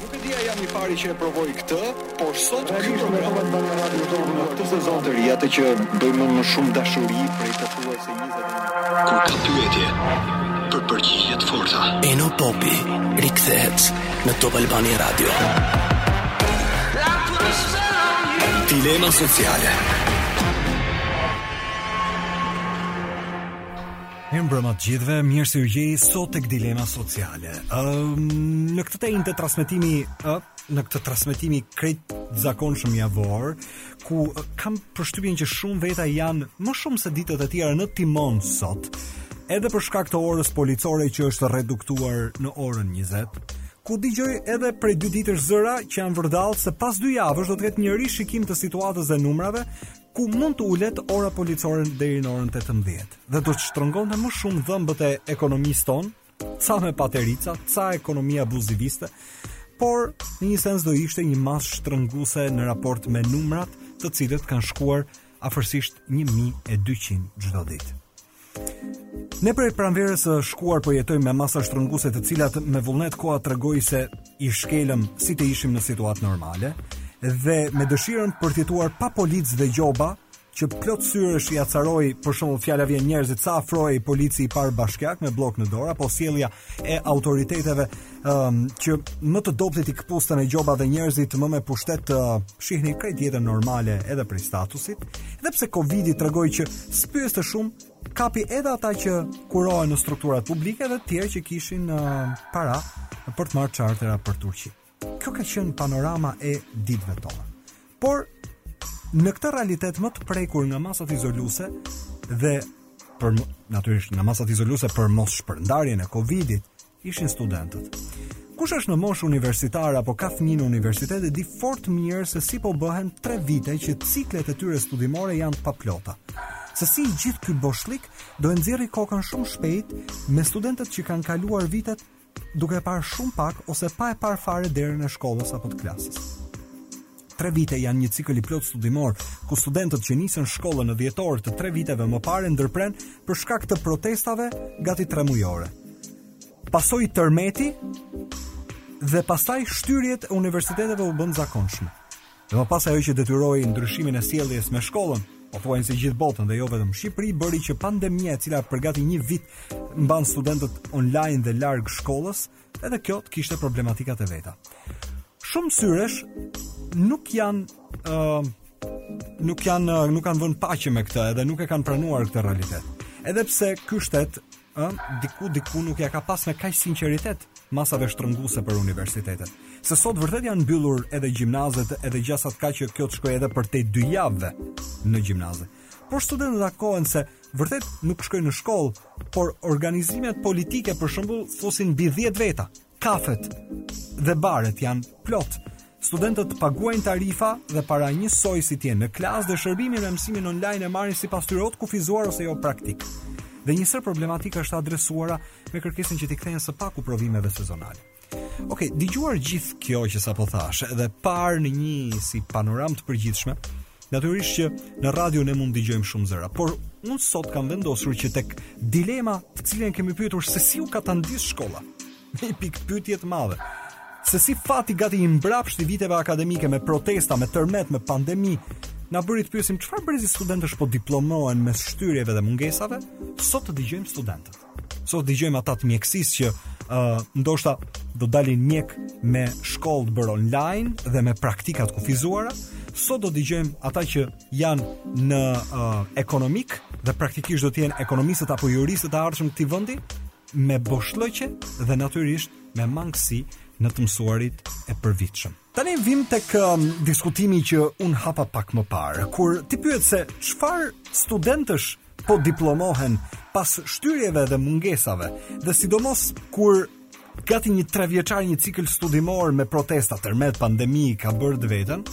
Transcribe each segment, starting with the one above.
Nuk e di a jam i pari që e provoj këtë, por sot ky program e bën radio. Në këtë sezon të ri, atë që bëj me më shumë dashuri prej pothuajse 20 vjet. Ku ka pyetje për përgjigje të forta. Eno Popi rikthehet në Top Albania Radio. Dilema sociale. Mirëmbrëma të gjithëve, mirë se ju gjej sot tek Dilema Sociale. Ëm në këtë të të transmetimi, ë, në këtë transmetim krejt të zakonshëm javor, ku kam përshtypjen që shumë veta janë më shumë se ditët e tjera në timon sot, edhe për shkak të orës policore që është reduktuar në orën 20 ku dëgjoj edhe prej dy ditësh zëra që janë vërdallë se pas dy javësh do të ketë një rishikim të situatës dhe numrave, ku mund të ulet ora policore deri në orën 18 dhe do të shtrëngonte më shumë dhëmbët e ekonomisë tonë, ca me paterica, ca ekonomi abuziviste, por në një sens do ishte një masë shtrënguese në raport me numrat të cilët kanë shkuar afërsisht 1200 çdo ditë. Ne prej pranverës së shkuar po jetojmë me masa shtrënguese të cilat me vullnet koha tregoi se i shkelëm si të ishim në situatë normale dhe me dëshirën për të jetuar pa policë dhe gjoba që plot syresh i acaroi për shembull fjala vjen njerëzit sa afrohej polici i parë bashkiak me bllok në dorë apo sjellja e autoriteteve um, që më të dobtit i këpusnin në gjoba dhe njerëzit më me pushtet të uh, shihnin krejt jetën normale edhe prej statusit, dhe pse Covid-i tregoi që s'pyeste shumë, kapi edhe ata që kurohen në strukturat publike dhe të tjerë që kishin uh, para për të marrë çartera për Turqi. Kjo ka qenë panorama e ditëve tona. Por, në këtë realitet më të prekur nga masat izoluese dhe për natyrisht nga masat izoluese për mosshpërndarjen e Covidit, ishin studentët. Kush është në moshë universitare apo ka fëmijë në universitet e di fort mirë se si po bëhen 3 vite që ciklet e tyre studimore janë të paplota. Se si gjithë ky boshllik do e nxjerrë kokën shumë shpejt me studentët që kanë kaluar vitet duke e parë shumë pak ose pa e parë fare derën e shkollës apo të klasës. Tre vite janë një cikël i plotë studimor, ku studentët që nisën shkollën në dhjetor të tre viteve më parë e ndërprenë për shkak të protestave gati tremujore. Pasoi tërmeti dhe pastaj shtyrjet e universiteteve u bënë zakonshme. Dhe më pas ajo që detyroi ndryshimin e sjelljes me shkollën, pothuajse në të gjithë botën dhe jo vetëm në Shqipëri bëri që pandemia e cila për gati një vit mban studentët online dhe larg shkollës, Edhe kjo të kishte problematikat e veta. Shumë syresh nuk janë uh, nuk janë nuk kanë vënë paqe me këtë edhe nuk e kanë pranuar këtë realitet. Edhe pse ky shtet ë diku diku nuk ja ka pas me kaq sinqeritet masave shtrënguese për universitetet. Se sot vërtet janë mbyllur edhe gjimnazet, edhe gjasa ka që kjo të shkojë edhe përtej dy javëve në gjimnaze. Por studentët ankohen se vërtet nuk shkojnë në shkollë, por organizimet politike për shembull fusin mbi 10 veta. Kafet dhe baret janë plot. Studentët paguajnë tarifa dhe para njësoj si të jenë në klasë dhe shërbimin e mësimin online e marrin sipas tyre të kufizuar ose jo praktik. Dhe një sërë problematikash të adresuara me kërkesën që t'i kthehen së paku provimeve sezonale. Ok, dëgjuar gjithë kjo që sapo thashë edhe parë në një si panoramë të përgjithshme, natyrisht që në radio ne mund të dëgjojmë shumë zëra, por unë sot kam vendosur që tek dilema të cilën kemi pyetur se si u katandis shkolla, me një pikëpyetje të madhe, se si fati gati i mbrapsht i viteve akademike me protesta, me tërmet, me pandemi, na bëri të pyesim çfarë brezi studentësh po diplomohen mes shtyrjeve dhe mungesave, sot të dëgjojmë studentët. Sot dëgjojmë ata të mjekësisë që ë uh, ndoshta do dalin mjekë me shkollë të bërë online dhe me praktika të kufizuara. Sot do dëgjojmë ata që janë në uh, ekonomik dhe praktikisht do të jenë ekonomistët apo juristët e ardhshëm të këtij vendi me boshllëqe dhe natyrisht me mangësi në të mësuarit e përvitshëm. Tani vijmë tek um, diskutimi që unë hapa pak më parë, kur ti pyete se çfarë studentësh po diplomohen pas shtyrjeve dhe mungesave, dhe sidomos kur gati një trevjeçar një cikël studimor me protesta, tërmet, pandemi, ka bërë të vetën,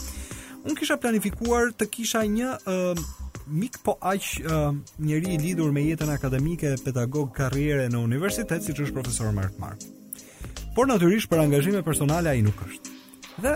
unë kisha planifikuar të kisha një uh, mik po aq uh, njeri i lidhur me jetën akademike, pedagog karriere në universitet, siç është profesor Mark Mark. Por natyrisht për angazhime personale ai nuk është. Dhe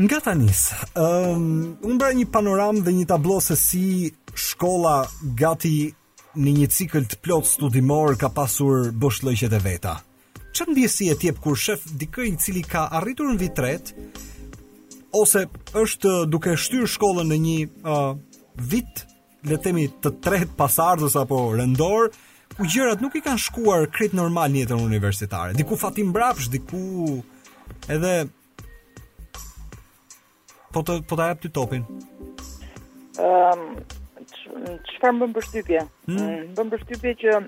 Nga ta nis? Um, unë bëra një panoramë dhe një tablo se si shkolla gati në një cikël të plotë studimor ka pasur boshllëqet e veta. Çfarë ndjesi të jep kur sheh dikë i cili ka arritur në vit të tretë ose është duke shtyrë shkollën në një uh, vit le të themi të tretë pasardhës apo rendor, ku gjërat nuk i kanë shkuar krejt normal në jetën universitare. Diku fati i mbrapsht, diku edhe Po, po ta jap ty topin. Ëm um, çfarë më bën përshtypje? Hmm? Mm, më bën përshtypje që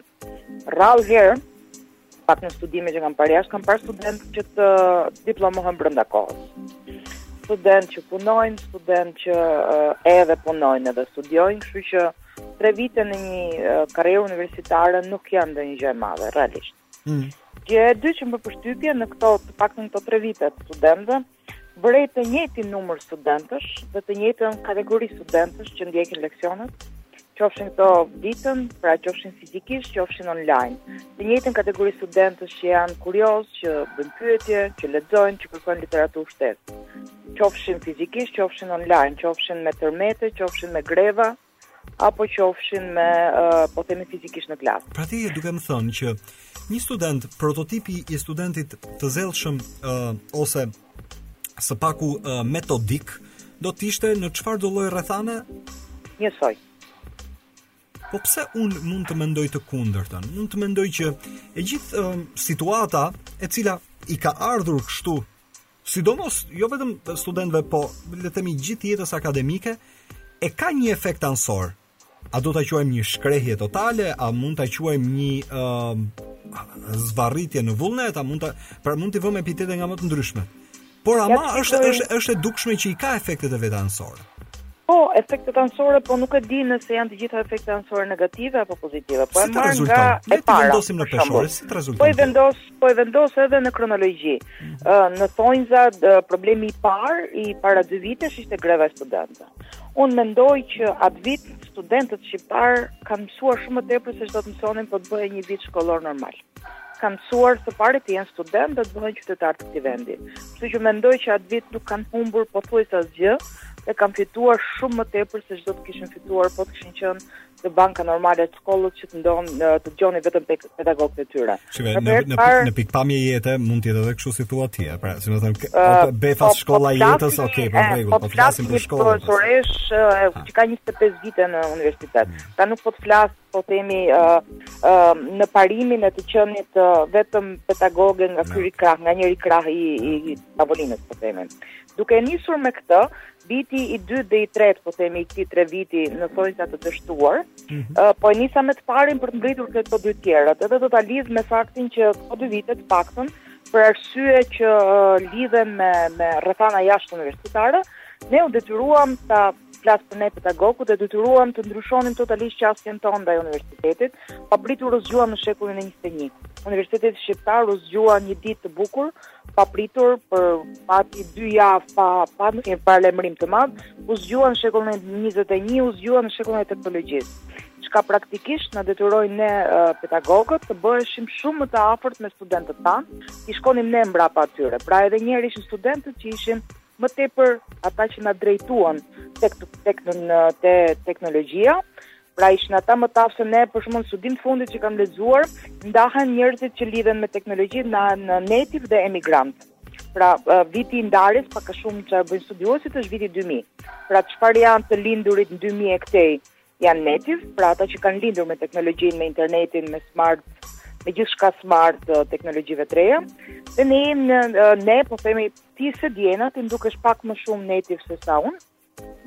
rrallë herë pak në studime që kam parë jashtë, kam parë studentë që të diplomohen brenda kohës. Studentë që punojnë, studentë që uh, edhe punojnë edhe studiojnë, kështu që tre vite në një uh, karrierë universitare nuk janë ndonjë gjë e madhe realisht. Mm. Gjëja e dytë që më bën përshtypje në këto të paktën këto 3 vite të studentëve, vërej të njëjtin numër studentësh dhe të njëjtën kategori studentësh që ndjekin leksionet, qofshin këto ditën, pra qofshin fizikisht, qofshin online. Të njëjtën kategori studentësh që janë kuriozë, që bëjnë pyetje, që lexojnë, që kërkojnë literaturë shtesë. Qofshin fizikisht, qofshin online, qofshin me tërmete, qofshin me greva, apo qofshin me po themi fizikisht në klasë. Pra ti je duke më thënë që një student prototipi i studentit të zellshëm uh, ose së paku uh, metodik do të ishte në çfarëdo lloj rrethane? Njësoj. Po pse unë mund të mendoj të kundërtën? Mund të mendoj që e gjithë uh, situata e cila i ka ardhur kështu sidomos jo vetëm studentëve, po le të themi gjithë jetës akademike, e ka një efekt anësor. A do ta quajmë një shkrehje totale, a mund ta quajmë një ë uh, zvarritje në vullnet, a mund ta pra mund të vëmë epitete nga më të ndryshme. Por ama ja, është është është e dukshme që i ka efektet e veta anësore. Po, efektet anësore, po nuk e di nëse janë të gjitha efektet anësore negative apo pozitive. Po si e marr nga e para. Le t'i vendosim në peshore, si të rezulton. Po i vendos Po i vendos edhe në kronologji. Ë në thonjza problemi i parë i para dy vitesh ishte greva e studentëve. Unë mendoj që atë vit studentët shqiptarë kanë mësuar shumë më tepër se ç'do të mësonin, po të bëhej një vit shkollor normal. Kanë mësuar së pari të jenë studentë dhe të bëhen qytetarë të këtij vendi. Kështu që mendoj që atë vit nuk kanë humbur pothuajse asgjë, e kanë fituar shumë më tepër se ç'do të kishin fituar po të kishin qenë në banka normale të shkollës që të ndonë të dëgjonin vetëm pe pedagogët e tyre. Shiko, në, në, në, par... në pikëpamje jete mund të jetë edhe kështu si thua ti, e pra, si me thënë, uh, befas po, shkolla po, jetës, ok, po në rregull, po, po të flasim për shkolla. Po të flasim për uh, që kam 25 vite në universitet, mm. pra nuk po të flas, po themi, uh, uh, në parimin e të qënit uh, vetëm pedagoge nga njëri krah, nga njëri krah i, i, i tavolinës, po themi. Duke nisur me këtë, viti i dytë dhe i tretë, po themi i këtij treviti në thonjza të dështuar, mm -hmm. uh, po e nisa me të parin për të mbërritur te këto dy të tjerat. Edhe do ta lidh me faktin që këto dy vite të paktën për arsye që uh, lidhen me me rrethana jashtëuniversitare, ne u detyruam, të flas për ne pedagogët, u detyruam të ndryshonim totalisht qasjen tonë ndaj universitetit, papritur u zgjuam në shekullin e 21. Universiteti shqiptar u zgjua një ditë të bukur, papritur për pak dy javë pa pa një paralajmërim të madh, u zgjua në shekullin e 21, u zgjua në shekullin e teknologjisë. Çka praktikisht na detyroi ne uh, pedagogët të bëheshim shumë më të afërt me studentët tanë, i shkonim ne mbrapa atyre. Pra edhe një herë ishin studentët që ishin më tepër ata që na drejtuan tek tek në te teknologjia Pra ishin ata më të aftë se ne, për shembull në studimin të fundit që kam lexuar, ndahen njerëzit që lidhen me teknologjinë në native dhe emigrantë. Pra viti i ndarjes pak a shumë që bëjnë studiuesit është viti 2000. Pra çfarë janë të lindurit në 2000 e këtej janë native, pra ata që kanë lindur me teknologjinë, me internetin, me smart me gjithçka smart të teknologjive të reja, dhe ne jemi në, ne, po themi, ti Sidjena, ti më dukesh pak më shumë native sesa unë,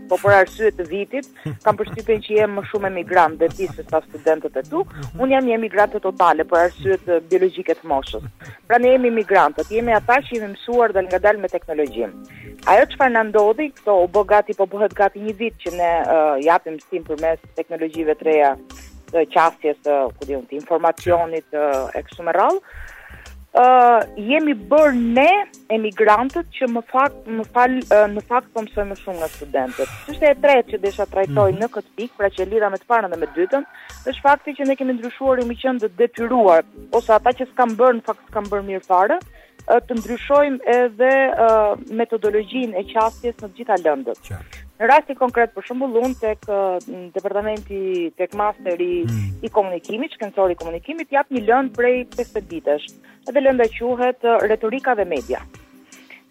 po për arsye të vitit, kam përshtypjen që jem më shumë emigrant dhe ti sesa studentët e tu, unë jam një emigrante totale për arsyet biologjike të moshës. Pra ne jemi emigrantët, jemi ata që jemi mësuar dhe ngadalë me teknologjinë. Ajo çfarë na ndodhi, këtu u bë gati, po bëhet gati një vit që ne uh, japim mësim përmes teknologjive të reja të qasjes, të, ku di unë, të informacionit e kështu me radhë, uh, jemi bërë ne emigrantët që më fak më fal në fakt po mësojmë më shumë nga studentët. Çështja e tretë që desha të trajtoj mm -hmm. në këtë pikë, pra që lidhet me të parën dhe me të dytën, është fakti që ne kemi ndryshuar kemi qenë të detyruar ose ata që s'kanë bërë në fakt s'kanë bërë mirë fare, të ndryshojmë edhe uh, metodologjinë e qasjes në të gjitha lëndët. Qartë. Në rastin konkret për shembull unë tek departamenti tek masteri mm. i komunikimit, shkencor i komunikimit, jap një lëndë prej 50 ditësh. Edhe lënda quhet retorika dhe media.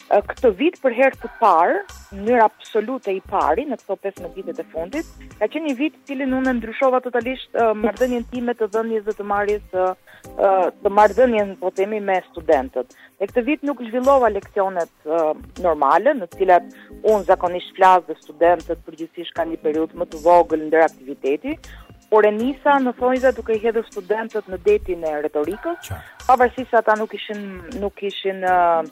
Këtë vit për herë të parë, në mënyrë absolute i pari në këto 15 vitet e fundit, ka qenë një vit i cili unë ndryshova totalisht uh, marrëdhënien time të dhënies dhe të marrjes së uh, të marrëdhënien po themi me studentët. Në këtë vit nuk zhvillova leksionet uh, normale, në të cilat unë zakonisht flas dhe studentët përgjithësisht kanë një periudhë më të vogël ndëraktiviteti, por e nisa në thonjza duke i hedhur studentët në detin e retorikës, pavarësisht se ata nuk ishin nuk kishin uh,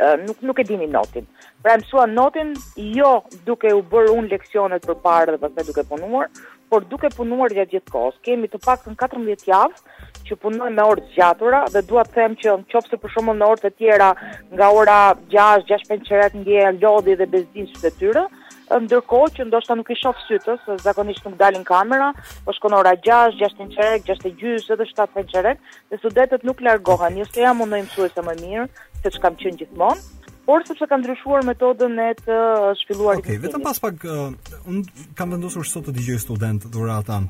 uh, nuk nuk e dinin notin. Pra mësuan notin jo duke u bërë unë leksionet përpara dhe pastaj duke punuar, por duke punuar gjatë gjithë kohës. Kemi të paktën 14 javë që punojmë me orë të zgjatura dhe dua të them që qoftë se për shembull në orë të tjera nga ora 6, 6 pa një çerek ndjeja lodhje dhe bezdi në sytë e tyre, ndërkohë që ndoshta nuk i shoh sytë, se zakonisht nuk dalin në kamera, po shkon ora 6, 6 pa një çerek, 6:30 edhe 7 pa një çerek, dhe studentët nuk largohen, jo se jam unë mësuese më e mirë, se ç'kam qenë gjithmonë, por sepse kam ndryshuar metodën e të zhvilluar okay, vetëm pas pak uh, unë kam vendosur sot të dëgjoj studentë Dhurata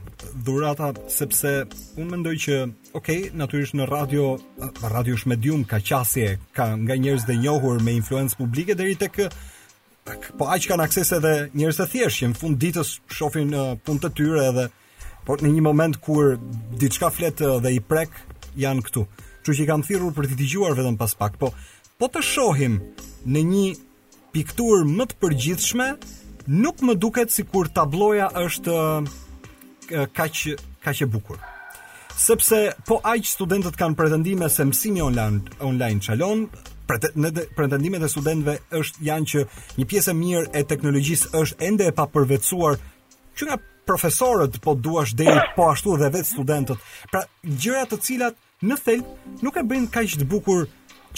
Dhurata sepse unë mendoj që ok natyrisht në radio radio është medium ka qasje ka nga njerëzit e njohur me influencë publike deri tek Po aq kanë akses edhe njerëz të thjeshtë që në fund të ditës shohin uh, punët e tyre edhe por në një moment kur diçka flet uh, dhe i prek janë këtu. Kështu që i kam thirrur për t'i dëgjuar vetëm pas pak. Po po të shohim në një pikturë më të përgjithshme, nuk më duket sikur tabloja është uh, kaq kaq e bukur. Sepse po aq studentët kanë pretendime se mësimi online online çalon, pretendimet e studentëve është janë që një pjesë e mirë e teknologjisë është ende e papërvetësuar që nga profesorët po duash deri po ashtu dhe vetë studentët. Pra gjëra të cilat Në thelb, nuk e bëjnë kaq të bukur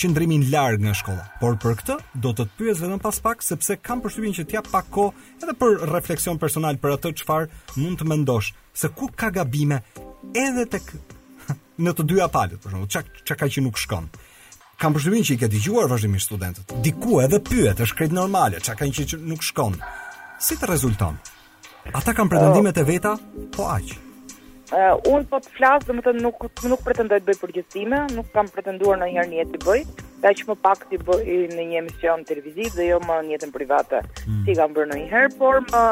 qëndrimin larg nga shkolla. Por për këtë do të të pyes vetëm pas pak sepse kam përshtypjen që t'jap pak kohë edhe për refleksion personal për atë çfarë mund të mendosh se ku ka gabime edhe tek në të dyja palët, për shembull, çka çka ka që nuk shkon. Kam përshtypjen që i ke dëgjuar vazhdimisht studentët. Diku edhe pyet, është krejt normale, çka kanë që nuk shkon. Si të rezulton? Ata kanë pretendimet e veta, po aq. Uh, unë po të flas, domethënë nuk, nuk pretendoj të bëj përgjithësime, nuk kam pretenduar ndonjëherë t'i bëj, aq më pak t'i bëj në një emision televiziv dhe jo në jetën private, mm. s'i kam bërë ndonjëherë, por më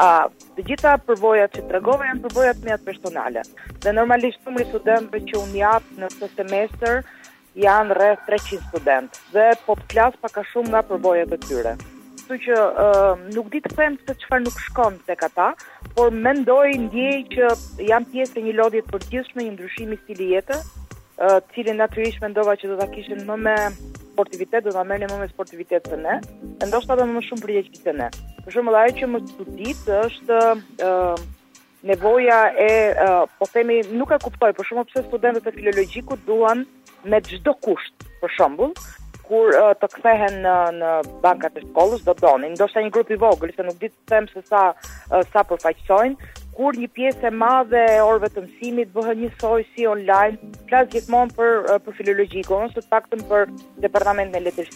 a të gjitha përvojat që të tregova janë përvojat e mia personale. Dhe normalisht numri i studentëve që unë jap në këtë semestër Janë rreth 300 studentë dhe po të flas pak a shumë nga përvojat e tyre. Kështu që uh, nuk di të them se çfarë nuk shkon tek ata, por mendoj ndjej që janë pjesë e një lodhje të përgjithshme, një ndryshim i stilit të jetës, uh, të cilin natyrisht mendova që do ta kishin më me sportivitet do ta merrnin më me sportivitet se ne, e ndoshta edhe më shumë përgjegjësi se ne. Për shembull, ajo që më çudit është ë uh, Nevoja e, po themi, nuk e kuptoj, për shembull pse studentët e filologjikut duan me çdo kusht, për shembull, kur të kthehen në, në bankat e shkollës, do donin, ndoshta një grup i vogël, se nuk di të them se sa, sa përfaqësojnë, kur një pjesë e madhe e orëve të mësimit bëhet njësoj si online, flas gjithmonë për për filologjikun ose të paktën për departamentin e letërsisë.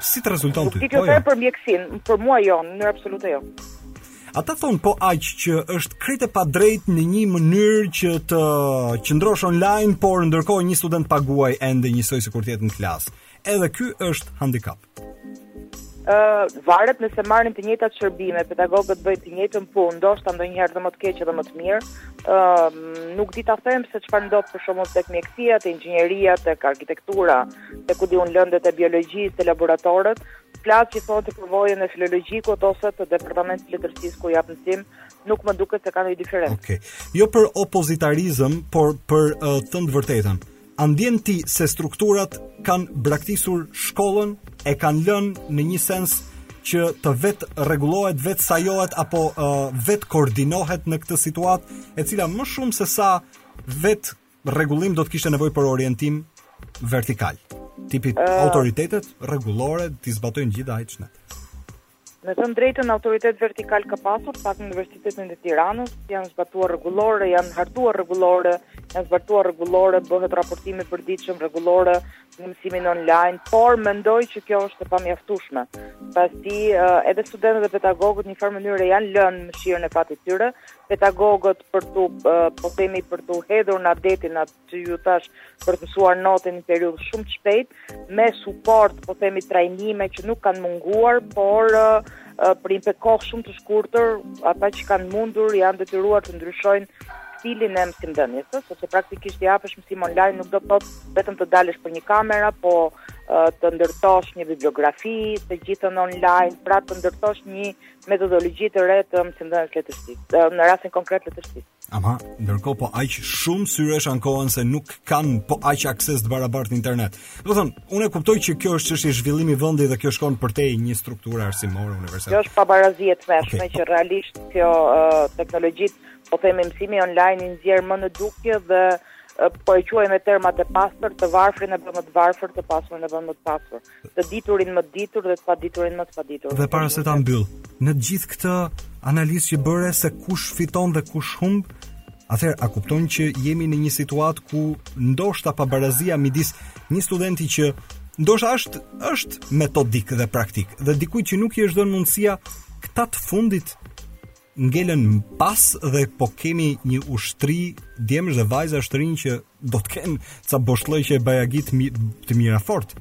Si të rezulton ty? Nuk po, jo. për mjekësin, për mua jo, në mënyrë absolute jo. Ata thonë po aq që është krejt e padrejt në një mënyrë që të qëndrosh online, por ndërkohë një student paguan ende njësoj sikur të jetë në klasë. Edhe ky është handicap. Ë uh, varet nëse marrin të njëjtat shërbime, pedagogët bëjnë të njëjtën punë, ndoshta ndonjëherë dhe më të keq edhe më të mirë. Ë uh, nuk di të them se çfarë ndodh për shembull tek mjekësia, tek inxhinieria, tek arkitektura, se ku duhen lëndet e biologjisë te laboratorët, flas që thonë te përvoja e filologjikut ose të departamentit të letërsisë ku jap mësim, nuk më duket se ka ndonjë diferencë. Okej. Okay. Jo për opozitarizëm, por për uh, të vërtetën. A ndjen ti se strukturat kanë braktisur shkollën, e kanë lënë në një sens që të vetërregullohet, vetësajohet apo uh, vetëkoordinohet në këtë situatë, e cila më shumë sesa vetë rregullim do të kishte nevojë për orientim vertikal. Tipit uh, autoritetet rregullore t'i zbatojnë gjithë, a e ndien. Me thënë të drejtën autoritet vertikal ka pasur pak në universitetin e Tiranës, janë zbatuar rregullore, janë hartuar rregullore, janë zbatuar rregullore, bëhet raportimi përditshëm rregullore, mësimin online, por mendoj që kjo është e pamjaftueshme, pasi uh, edhe studentët dhe pedagogët në një farë mënyre janë lënë në mëshirën e fatit tyre, pedagogët për t'u uh, po themi për t'u hedhur në detin atë që ju tha për të mësuar notin në një periudhë shumë të shpejtë me suport, po themi trajnime që nuk kanë munguar, por uh, për një kohë shumë të shkurtër, ata që kanë mundur janë detyruar të ndryshojnë stilin e mësimdhënies, sepse praktikisht të japësh mësim online nuk do të thotë vetëm të dalësh para një kamere, po të ndërtosh një bibliografi, të gjithën online, pra të ndërtosh një metodologji të re të mësimdhënies letërsisë, në rastin konkret letërsisë. Ama, ndërkohë po aq shumë syresh ankohen se nuk kanë po aq akses të barabartë në internet. Domethënë, unë e kuptoj që kjo është çështje zhvillimi vendi dhe kjo shkon përtej një strukture arsimore universale. Kjo është pabarazi e tmerrshme okay. që realisht kjo uh, teknologjitë, po themi mësimi online i nxjerr më në dukje dhe uh, po e quaj me terma të pastër, të varfrin e bën më të varfër, të pasurin e bën më të pasur. të diturin më të ditur dhe të paditurin më të paditur. Dhe para se ta mbyll, në të gjithë këtë analizë që bëre se kush fiton dhe kush humb, atëherë a kupton që jemi në një situatë ku ndoshta pabarazia midis një studenti që ndoshta është është metodik dhe praktik dhe dikujt që nuk i është dhënë mundësia këta të fundit ngelën pas dhe po kemi një ushtri djemësh dhe vajzash të rinj që do të kenë ca boshllëqe bajagi të mira fort.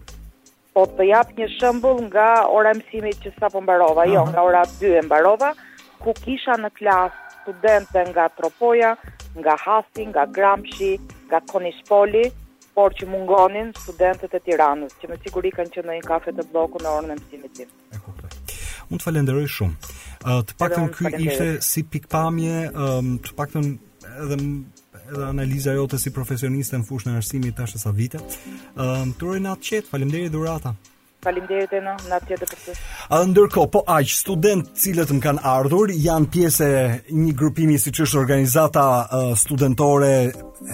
Po të jap një shembull nga ora e mësimit që sapo mbarova, Aha. jo, nga ora 2 e mbarova, ku kisha në klasë studentë nga Tropoja, nga Hasi, nga Gramshi, nga Konispoli, por që mungonin studentët e Tiranës, që me siguri kanë qenë në një kafe të bllokut në orën e mësimit tim. E kuptoj. Unë të falenderoj shumë. Uh, të paktën ky ishte si pikëpamje, um, të paktën edhe edhe analiza jote si profesioniste në fushën e arsimit tash sa vite. Ëm uh, um, të uroj natë të qetë, faleminderit Dhurata. Faleminderit edhe natë të qetë për ty. A ndërkohë po aq studentë të cilët më kanë ardhur janë pjesë e një grupimi siç është organizata uh, studentore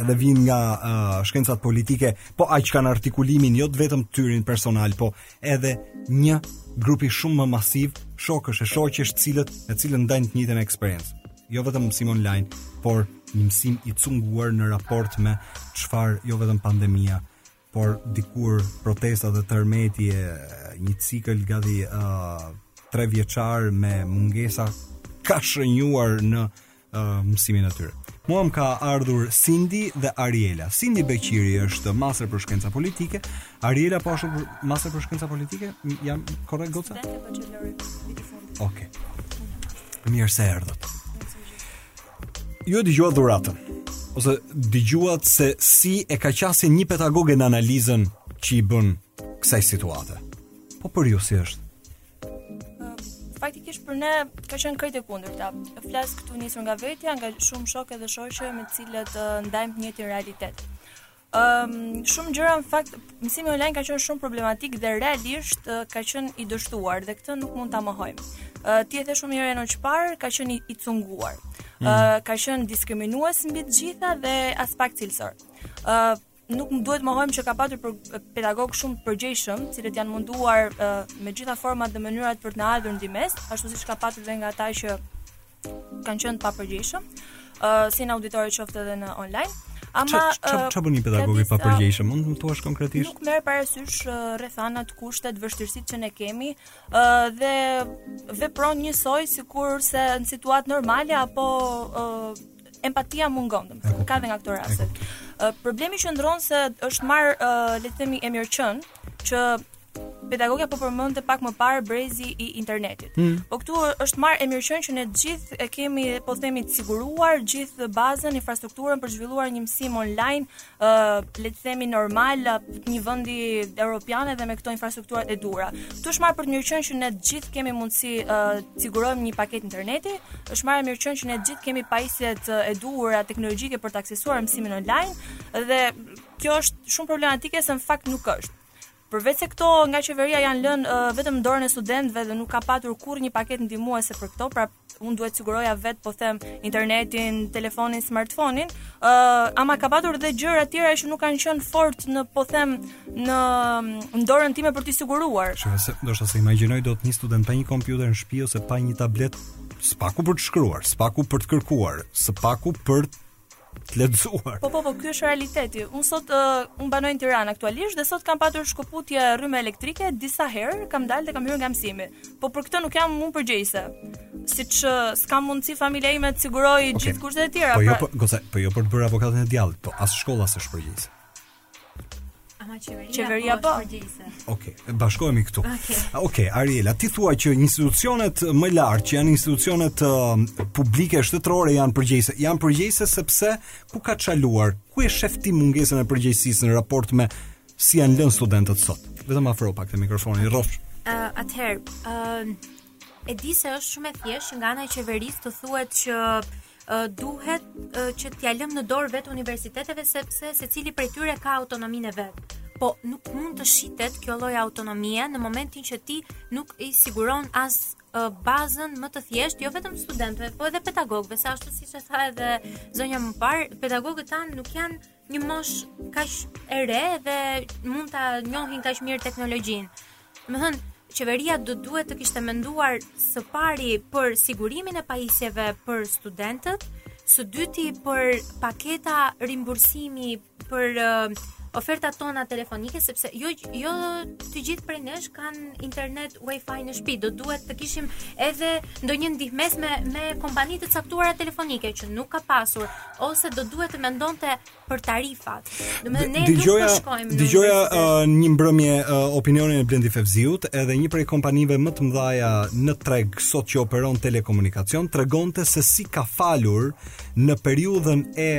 edhe vijnë nga uh, shkencat politike, po aq kanë artikulimin jo vetëm të tyrin personal, po edhe të një grupi shumë më masiv shokësh e shoqesh të cilët e cilën ndajnë të njëjtën eksperiencë. Jo vetëm mësim online, por një mësim i cunguar në raport me çfarë jo vetëm pandemia, por dikur protestat dhe tërmeti e një cikël gati uh, trevjeçar me mungesa ka shënjuar në uh, mësimin e tyre. Mua më ka ardhur Sindi dhe Ariela. Sindi Beqiri është master për shkenca politike, Ariela po ashtu master për shkenca politike, jam korrekt goca? Okej. Okay. Mirë se erdhët. Ju e dëgjuat Dhuratën ose dëgjuat se si e ka qasjen një pedagoge në analizën që i bën kësaj situate. Po për ju si është? Faktikisht për ne ka qenë krejt e kundërta. Flas këtu nisur nga vetja, nga shumë shokë dhe shoqe me të cilët ndajmë të njëjtin realitet. Ëm um, shumë gjëra në fakt mësimi online ka qenë shumë problematik dhe realisht ka qenë i dështuar dhe këtë nuk mund ta mohojmë. Uh, ti e the shumë mirë në çfarë ka qenë i, i cunguar. Mm. Uh, ka qenë diskriminues mbi të gjitha dhe aspak cilësor. Ë uh, nuk duhet të mohojmë që ka patur për, pedagogë shumë të përgjegjshëm, të cilët janë munduar uh, me të gjitha format dhe mënyrat për të na ardhur në ndihmë, ashtu siç ka patur dhe nga ata që kanë qenë të papërgjegjshëm, uh, si në auditorë qoftë edhe në online. Ama çfarë bën një pedagog i papërgjegjshëm? Mund të më thuash konkretisht? Nuk merr parasysh rrethanat, kushtet, vështirësitë që ne kemi, ë dhe vepron njësoj sikurse në situatë normale apo empatia mungon, domethënë ka dhe nga këto raste. Uh, problemi qëndron se është marrë uh, le të themi e mirëqenë që pedagogja po përmendte pak më parë brezi i internetit. Hmm. Po këtu është marrë e mirëqenë që ne të gjithë e kemi po themi të siguruar gjithë bazën, infrastrukturën për të zhvilluar një mësim online le të themi normal të një vendi europian edhe me këto infrastrukturat e duhura. Këtu është marrë për të mirëqenë që ne të gjithë kemi mundësi të uh, sigurojmë një paketë interneti, është marrë e mirëqenë që ne të gjithë kemi pajisjet e duhura teknologjike për të aksesuar mësimin online dhe kjo është shumë problematike se në fakt nuk është. Përveç se këto nga qeveria janë lënë uh, vetëm në dorën e studentëve dhe nuk ka patur kurrë një paketë ndihmuese për këto, pra unë duhet t'i siguroja vet po them internetin, telefonin, smartphonein, ë uh, ama ka patur edhe gjëra të tjera që nuk kanë qenë fort në po them në në dorën time për t'i siguruar. Që se ndoshta s'e imagjinoj dot një student pa një kompjuter në shtëpi ose pa një tablet, së paku për të shkruar, së paku për të kërkuar, së paku për të lexuar. Po po po, ky është realiteti. Unë sot uh, un banoj në Tiranë aktualisht dhe sot kam patur shkëputje rrymë elektrike disa herë, kam dalë dhe kam hyrë nga mësimi. Po për këtë nuk jam unë përgjegjëse. Siç uh, s'ka mundësi familja ime të sigurojë okay. gjithë kushtet e tjera. Po jo, pra... po, goza, po jo për të bërë avokatin e djallit, po as shkolla s'është përgjegjëse. Ama qeveria, qeveria po. Okej, okay, bashkohemi këtu. Okej, okay. Ah, okay, Ariela, ti thua që institucionet më lart, që janë institucionet uh, publike shtetërore janë përgjegjëse. Janë përgjegjëse sepse ku ka çaluar? Ku e shef ti mungesën e përgjegjësisë në raport me si janë lënë studentët sot? Vetëm afroje pak mikrofonin, rrosh. Uh, atëherë, uh, E di se është shumë e thjeshtë që nga ana e qeverisë të thuhet që duhet që t'ja lëmë në dorë vetë universiteteve sepse secili prej tyre ka autonominë e vet. Po nuk mund të shitet kjo lloj autonomie në momentin që ti nuk i siguron as bazën më të thjeshtë, jo vetëm studentëve, po edhe pedagogëve, se ashtu siç e tha edhe zonja më parë, pedagogët tanë nuk janë në moshë kaq të re dhe mund ta njohin kaq mirë teknologjinë. Domethënë, qeveria do duhet të kishte menduar së pari për sigurimin e pajisjeve për studentët, së dyti për paketa rimbursimi për uh, ofertat tona telefonike sepse jo jo të gjithë prej nesh kanë internet wifi në shtëpi do duhet të kishim edhe ndonjë ndihmesë me me kompani të caktuara telefonike që nuk ka pasur ose do duhet të mendonte për tarifat. Domethënë ne nuk po shkojmë. Dëgjoja uh, një mbrëmje uh, opinionin e Blendi Fevziut, edhe një prej kompanive më të mëdha në treg sot që operon në telekomunikacion tregonte se si ka falur në periudhën e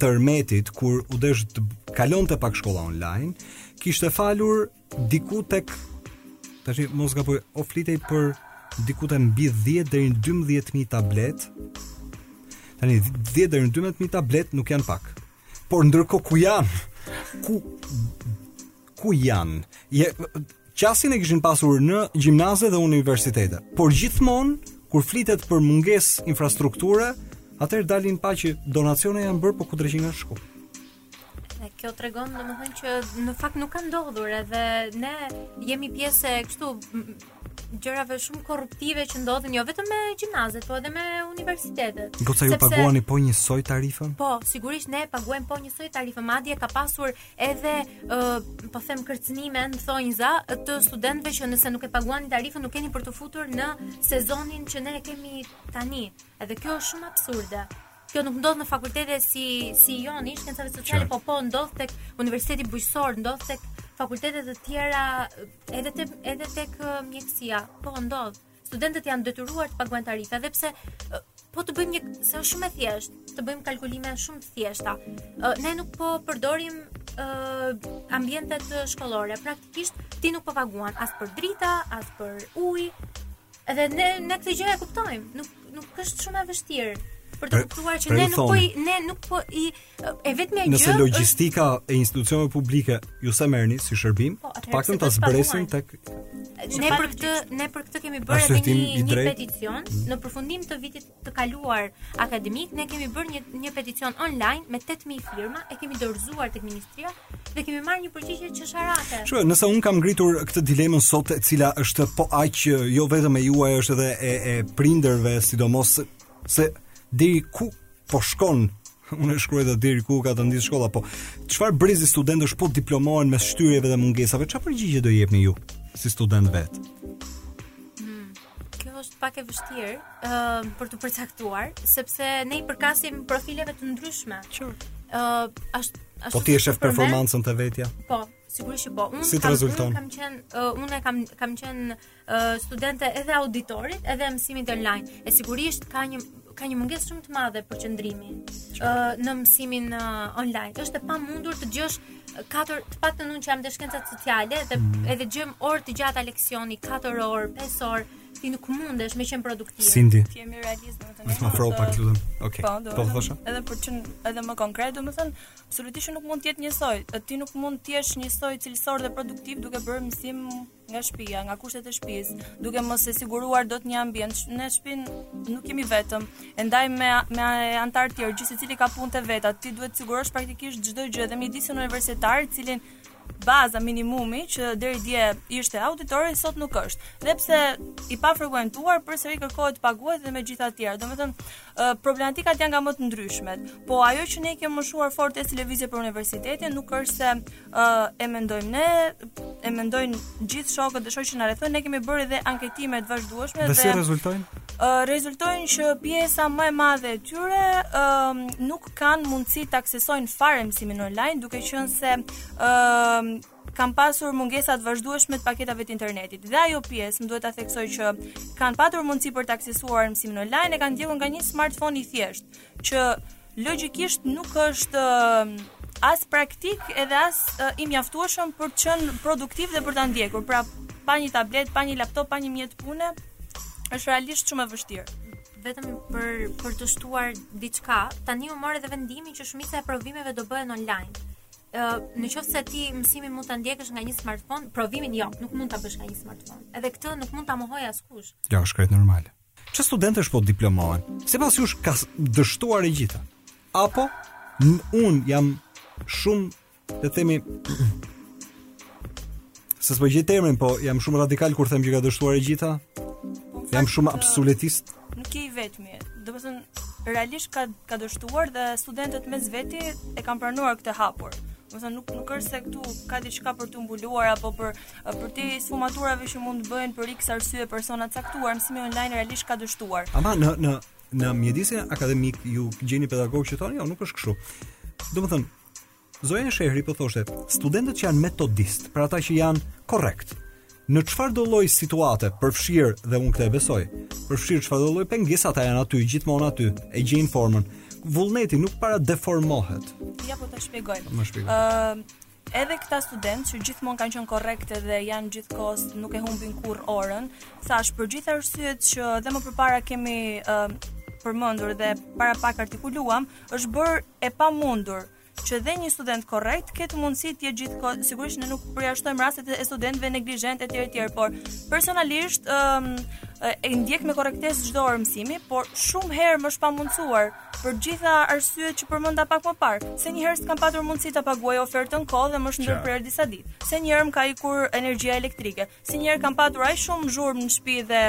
tërmetit kur u desht të kalonte pak shkolla online, kishte falur Diku tek, në mos gaboj, o flitej për diku te mbi 10 deri në 12000 tabletë. Tani 10 deri në 12000 tabletë nuk janë pak. Por ndërkohë ku janë? Ku ku janë? Qasjen e kishin pasur në gjimnaze dhe universitete. Por gjithmonë kur flitet për mungesë infrastrukture, atëherë dalin pa që donacione janë bërë po ku drejtojnë shkollë. E kjo tregon domethënë që në fakt nuk ka ndodhur edhe ne jemi pjesë e këtyre gjërave shumë korruptive që ndodhin jo vetëm me gjimnazet, po edhe me universitetet. Do të ju paguani po njësoj tarifën? Po, sigurisht ne paguajmë po njësoj tarifën. Madje ka pasur edhe ë uh, po them kërcënime në thonjza të studentëve që nëse nuk e paguani tarifën nuk keni për t'u futur në sezonin që ne e kemi tani. Edhe kjo është shumë absurde. Kjo nuk ndodh në fakultete si i joni, shkencave sociale, po po ndodh tek Universiteti Bujqësor, ndodh tek fakultete të tjera, edhe tek edhe tek mjekësia, po ndodh. Studentët janë detyruar të paguajnë tarifa, edhe pse po të bëjmë një se është shumë e thjeshtë, të bëjmë kalkulime shumë të thjeshta. Ne nuk po përdorim uh, ambientet shkollore. Praktikisht ti nuk po paguan as për drita, as për ujë. Edhe ne ne këtë gjë e kuptojmë. Nuk nuk është shumë e vështirë për t'u kuptuar që ne nuk po i ne nuk po i e vetmja gjë nëse logjistika e institucioneve publike ju s'e merrni si shërbim po, paktën ta zbresim tek ne për këtë ne për këtë kemi bërë edhe një një peticion mm. në përfundim të vitit të kaluar akademik ne kemi bërë një një peticion online me 8000 firma e kemi dorëzuar tek ministria dhe kemi marrë një përgjigje qesharake. Shkoj, nëse unë kam ngritur këtë dilemën sot, e cila është po aq jo vetëm e juaj, është edhe e e prindërve, sidomos se deri ku po shkon unë shkruaj dhe deri ku ka tentuar shkolla, po çfarë brezi studentësh po diplomohen mes shtyrjeve dhe mungesave, çfarë përgjigje do jepni ju si student vetë? Kjo është pak e vështirë uh, për t'u përcaktuar, sepse ne i përkasim profileve të ndryshme. Sure. Uh, ashtë, ashtë po ti e shef performancën te vetja? Po, sigurisht që po. Unë si kam, unë kam qenë, uh, unë kam, kam qenë uh, studente edhe auditorit, edhe mësimit online. Edhe sigurisht ka një ka një mungesë shumë të madhe përqendrimi uh, në mësimin uh, online. Është e pamundur të dëgjosh katër, të paktën unë që jam te shkencat sociale dhe mm. ndjekim orë të gjata leksioni, 4 orë, 5 orë, ti nuk mundesh me qenë produktiv. Sindi. Të jemi realistë, domethënë. Mos më afro pak të lutem. Okej. Po, po thosha. Edhe për të qenë, edhe më konkret, domethënë, absolutisht nuk mund të jetë njësoj. Ti nuk mund të jesh njësoj cilësor dhe produktiv duke bërë mësim nga shtëpia, nga kushtet e shtëpisë, duke mos e siguruar dot një ambient. Në shtëpi ne nuk jemi vetëm, e ndajmë me anëtarë të tjerë, gjithsecili ka punët e veta. Ti duhet të sigurosh praktikisht çdo gjë dhe mjedisin universitar, i cili baza minimumi që deri dje ishte auditori sot nuk është. Dhe pse i pafrekuentuar përsëri kërkohet të paguhet dhe me gjitha të tjera. Domethënë, problematikat janë nga më të ndryshmet. Po ajo që ne kemi mëshuar fort te Lëvizja për universitetin nuk është se ë uh, e mendojmë ne, e mendojnë gjithë shokët dhe shoqet që na rrethojnë, ne kemi bërë edhe anketime të vazhdueshme dhe Dhe si rezultojnë? ë uh, rezultojnë që pjesa më e madhe e tyre ë uh, nuk kanë mundësi të aksesojnë fare mësimin online, duke qenë se ë uh, kanë pasur mungesa të vazhdueshme të paketave të internetit. Dhe ajo pjesë, më duhet ta theksoj që kanë patur mundësi për të aksesuar mësimin online, e kanë ndjekur nga një smartphone i thjeshtë. që logjikisht nuk është as praktik edhe as uh, i mjaftueshëm për të qenë produktiv dhe për ta ndjekur. Pra, pa një tablet, pa një laptop, pa një mjet pune, është realisht shumë e vështirë. Vetëm për për të shtuar diçka, tani u mor edhe vendimi që shumica e provimeve do bëhen online. Ë, në qoftë se ti mësimin mund ta ndjekësh nga një smartphone, provimin jo, nuk mund ta bësh nga një smartphone. Edhe këtë nuk mund ta mohojë askush. Jo, është krejt normal. Çë studentësh po diplomohen? Sipas jush ka dështuar e gjitha? Apo un jam shumë të themi se s'po gjej termin, po jam shumë radikal kur them që ka dështuar e gjitha? Jam shumë absolutist. Nuk je i vetmi. Domethënë realisht ka ka dështuar dhe studentët mes veti e kanë pranuar këtë hapur. Domethënë nuk nuk është se këtu ka diçka për të mbuluar apo për Përtej sfumaturave që mund të bëhen për X arsye persona të caktuar, mësimi online realisht ka dështuar. Ama në në në mjedisin akademik ju gjeni pedagogë që thonë, jo, nuk është kështu. Domethënë, zonja Shehri po thoshte, studentët që janë metodistë, pra ata që janë korrektë, në çfarëdo lloj situate, përfshirë dhe unë këtë e besoj. Përfshirë çfarëdo lloj pengese ata janë aty, gjithmonë aty, e gjejnë formën. Vullneti nuk para deformohet. Ja po ta shpjegoj. Ma shpjego. Ë, uh, Edhe këta studentë që gjithmonë kanë qenë korrektë dhe janë gjithë kohës nuk e humbin kurrë orën, thash për gjithë arsyet që dhe më përpara kemi uh, përmendur dhe para pak artikuluam, është bërë e pamundur që dhe një student korrekt të ketë mundësi të jetë gjithë kohës, sigurisht ne nuk përjashtojmë rastet e studentëve neglizhentë etj etj, por personalisht ëm um, e ndjek me korrektësi çdo orë mësimi, por shumë herë më është pamundësuar Për të gjitha arsyet që përmenda pak më parë, se një herë s'kam patur mundësi ta paguaj ofertën në kohë dhe më është ndërprerë disa ditë. Se një herë më ka ikur energjia elektrike. Se një herë kam patur aq shumë zhurmë në shtëpi dhe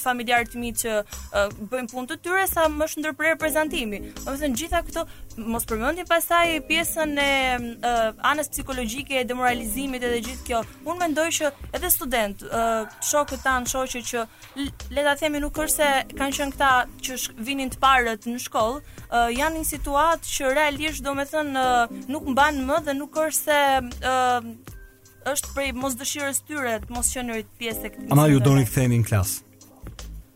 familjarët e mi që uh, bëjnë punët e tyre sa më është ndërprerë prezantimi. Domethënë gjitha këto mos përmendim pastaj pjesën e uh, anës psikologjike e demoralizimit edhe gjithë kjo. Unë mendoj që edhe student, uh, shokët tanë, shoqet që le ta themi nuk është se kanë qenë këta që vinin të parët në shkollë, uh, janë në një situatë që realisht domethënë uh, nuk mban më dhe nuk është se uh, është prej mosdëshirës së tyre të mosqenurit pjesë e kësaj. Ama ju doni të ktheheni në klasë?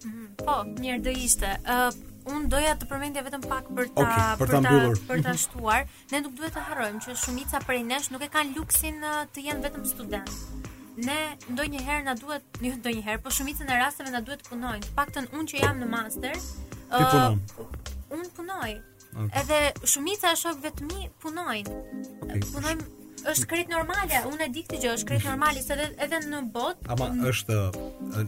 Mhm. Po, mirë do ishte. Uh, unë doja të përmendja vetëm pak për ta okay, për ta për ta shtuar. Ne nuk duhet të harrojmë që shumica prej nesh nuk e kanë luksin të jenë vetëm student. Ne ndonjëherë na duhet, jo ndonjëherë, por shumicën e rasteve na duhet të punojmë. Të paktën unë që jam në master, ë uh, unë punoj. Okay. Edhe shumica e shokëve të mi punojnë. Punojmë është krejt normale. Unë e di këtë gjë, është krejt normale se edhe edhe në botë. Ama mm. është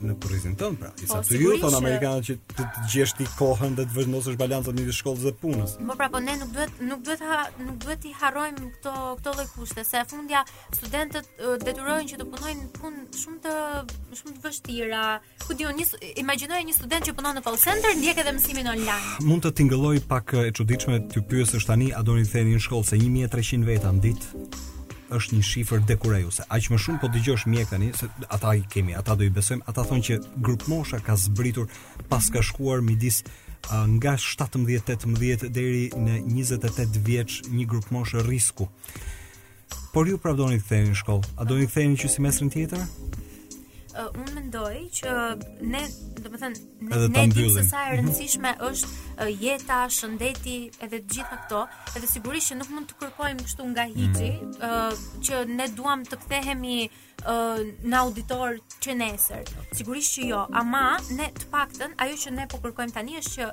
në kurrizin tënd pra. Siç po, të thonë amerikanët që të gjesh ti kohën dhe të vendosësh balancën midis shkollës dhe punës. Po pra, po ne nuk duhet nuk duhet ha, nuk duhet t'i harrojmë këto këto lloj kushte, se fundja studentët detyrohen që të punojnë punë shumë të shumë të vështira, ku di unë imagjinoje një student që punon në call center ndjek edhe mësimin online. Mund të tingëllojë pak e çuditshme të pyesësh tani a doni të ktheheni në shkollë se 1300 veta në ditë është një shifër dekurajuse. Aq më shumë po dëgjosh mjekët tani se ata i kemi, ata do i besojmë, ata thonë që grupmosha ka zbritur paska shkuar midis nga 17-18 deri në 28 vjeç një grupmoshë risku. Por ju prap doni të ktheheni në shkollë? A doni të ktheheni që semestrin tjetër? Uh, unë mendoj që ne, domethënë, ne, e dimë se sa e mhm. rëndësishme është uh, jeta, shëndeti, edhe të gjitha këto, edhe sigurisht që nuk mund të kërkojmë kështu nga hiçi, mm. uh, që ne duam të kthehemi uh, në auditor që nesër. Sigurisht që jo, ama ne të paktën ajo që ne po kërkojmë tani është që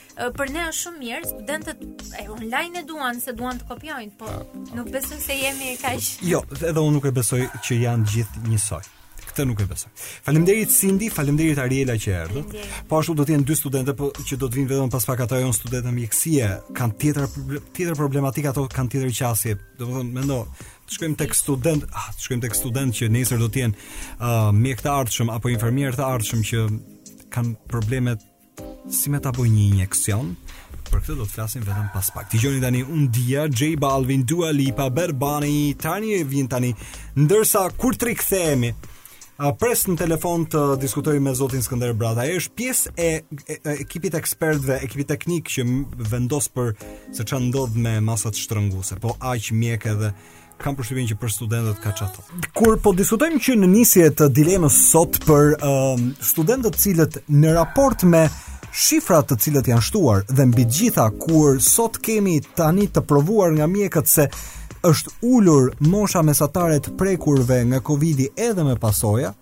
për ne është shumë mirë, studentët e online e duan se duan të kopjojnë, po nuk besoj se jemi kaq. Jo, edhe unë nuk e besoj që janë gjithë njësoj. Këtë nuk e besoj. Faleminderit Cindy, faleminderit Ariela që erdhët. Po ashtu do të jenë dy studente po që do të vinë vetëm pas pak ato janë studente mjekësie, kanë tjetër tjetër problematika ato kanë tjetër qasje. Domethënë mendo, të shkojmë tek student, ah, të shkojmë tek student që nesër do të jenë uh, mjekë të ardhshëm apo infermierë të ardhshëm që kanë probleme Si me ta bëj një injeksion? Për këtë do të flasim vetëm pas pak. Dëgjoni tani Un Dia, J Balvin, Dua Lipa, Bad Bunny, Tainy vjen tani. Ndërsa kur të rikthehemi, a pres në telefon të diskutoj me zotin Skënder Brataj. Është pjesë e, e, e ekipit të ekspertëve, ekipit teknik që vendos për se çfarë ndodh me masat shtrënguese. Po aq mjek edhe kam përshtypjen që për studentët ka ç'të thotë. Kur po diskutojmë që në nisje të dilemës sot për um, studentët të cilët në raport me shifrat të cilat janë shtuar dhe mbi të gjitha kur sot kemi tani të provuar nga mjekët se është ulur mosha mesatare e të prekurve nga Covidi edhe me pasoja,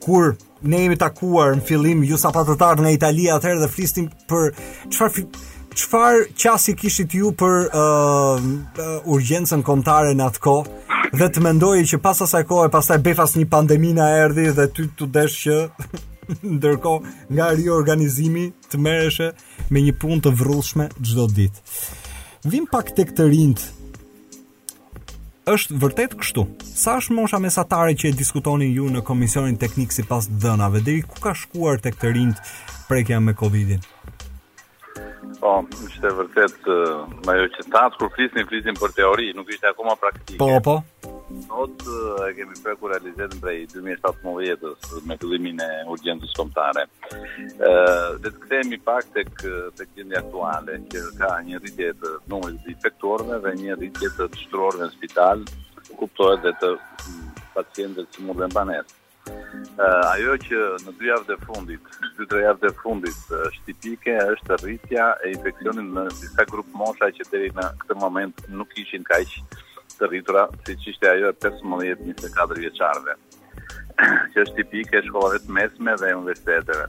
Kur ne jemi takuar në fillim ju sapo patët ardhur nga Italia atëherë dhe flisnim për çfarë çfarë qasje kishit ju për uh, uh, urgjencën kombëtare në atë kohë dhe të mendoj që pas asaj kohe pastaj befas një pandemi na erdhi dhe ty t'u desh që ndërkohë nga riorganizimi të merreshe me një punë të vrullshme çdo ditë. Vijmë pak tek të rinjtë Është vërtet kështu. Sa është mosha mesatare që e diskutoni ju në komisionin teknik sipas të dhënave deri ku ka shkuar tek të rinjtë prekja me Covidin? Po, është vërtetë ajo që tash kur flisnim flisnim për teori, nuk ishte akoma praktikë. Po, po. Sot e kemi prekur realitetin prej 2017-ës me fillimin e urgjencës kombëtare. Ëh, Kthehemi pak tek tek gjendja aktuale, që ka një rritje të numrit të të infektuarve dhe një rritje të të shtruarve në spital, kuptohet dhe të pacientëve që mund të jenë në banesë. Ajo që në dy javët e fundit, dy tre javët e fundit është tipike, është rritja e infeksionit në disa grupmosha që deri në këtë moment nuk ishin kaq të rritura siç ishte ajo e 15-24 vjeçarëve. që është tipike e shkollave të mesme dhe universiteteve.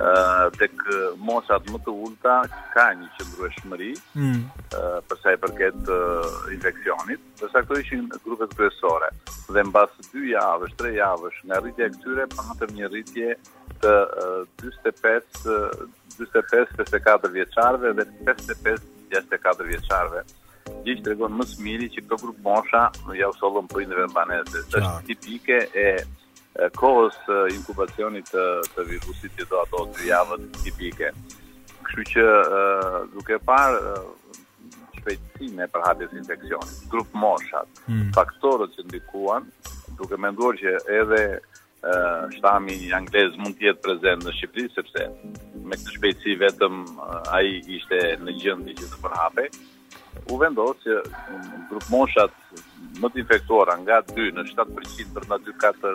Uh, tek moshat më të ulta ka një qëndrueshmëri mm. uh, përsa i përket uh, infeksionit përsa këto ishin grupet kryesore dhe mbas 2 javësh, 3 javësh nga rritja e këtyre patëm një rritje të uh, 25 uh, 25-54 vjeçarëve dhe 55-64 vjeçarëve Gjë që tregon më së miri që këto grupmosha ua sollën prindërve në banesë. Është tipike e kohës së inkubacionit të, të virusit që do ato dy javët tipike. Kështu që duke parë shpejtësinë e përhapjes së infeksionit, grupmoshat, mm. faktorët që ndikuan, duke menduar që edhe shtami anglez mund të jetë prezent në Shqipëri sepse me këtë shpejtësi vetëm ai ishte në gjendje që të përhapej. U vendos që grupmoshat më të infektuara nga 2 në 7% pra nga 2 4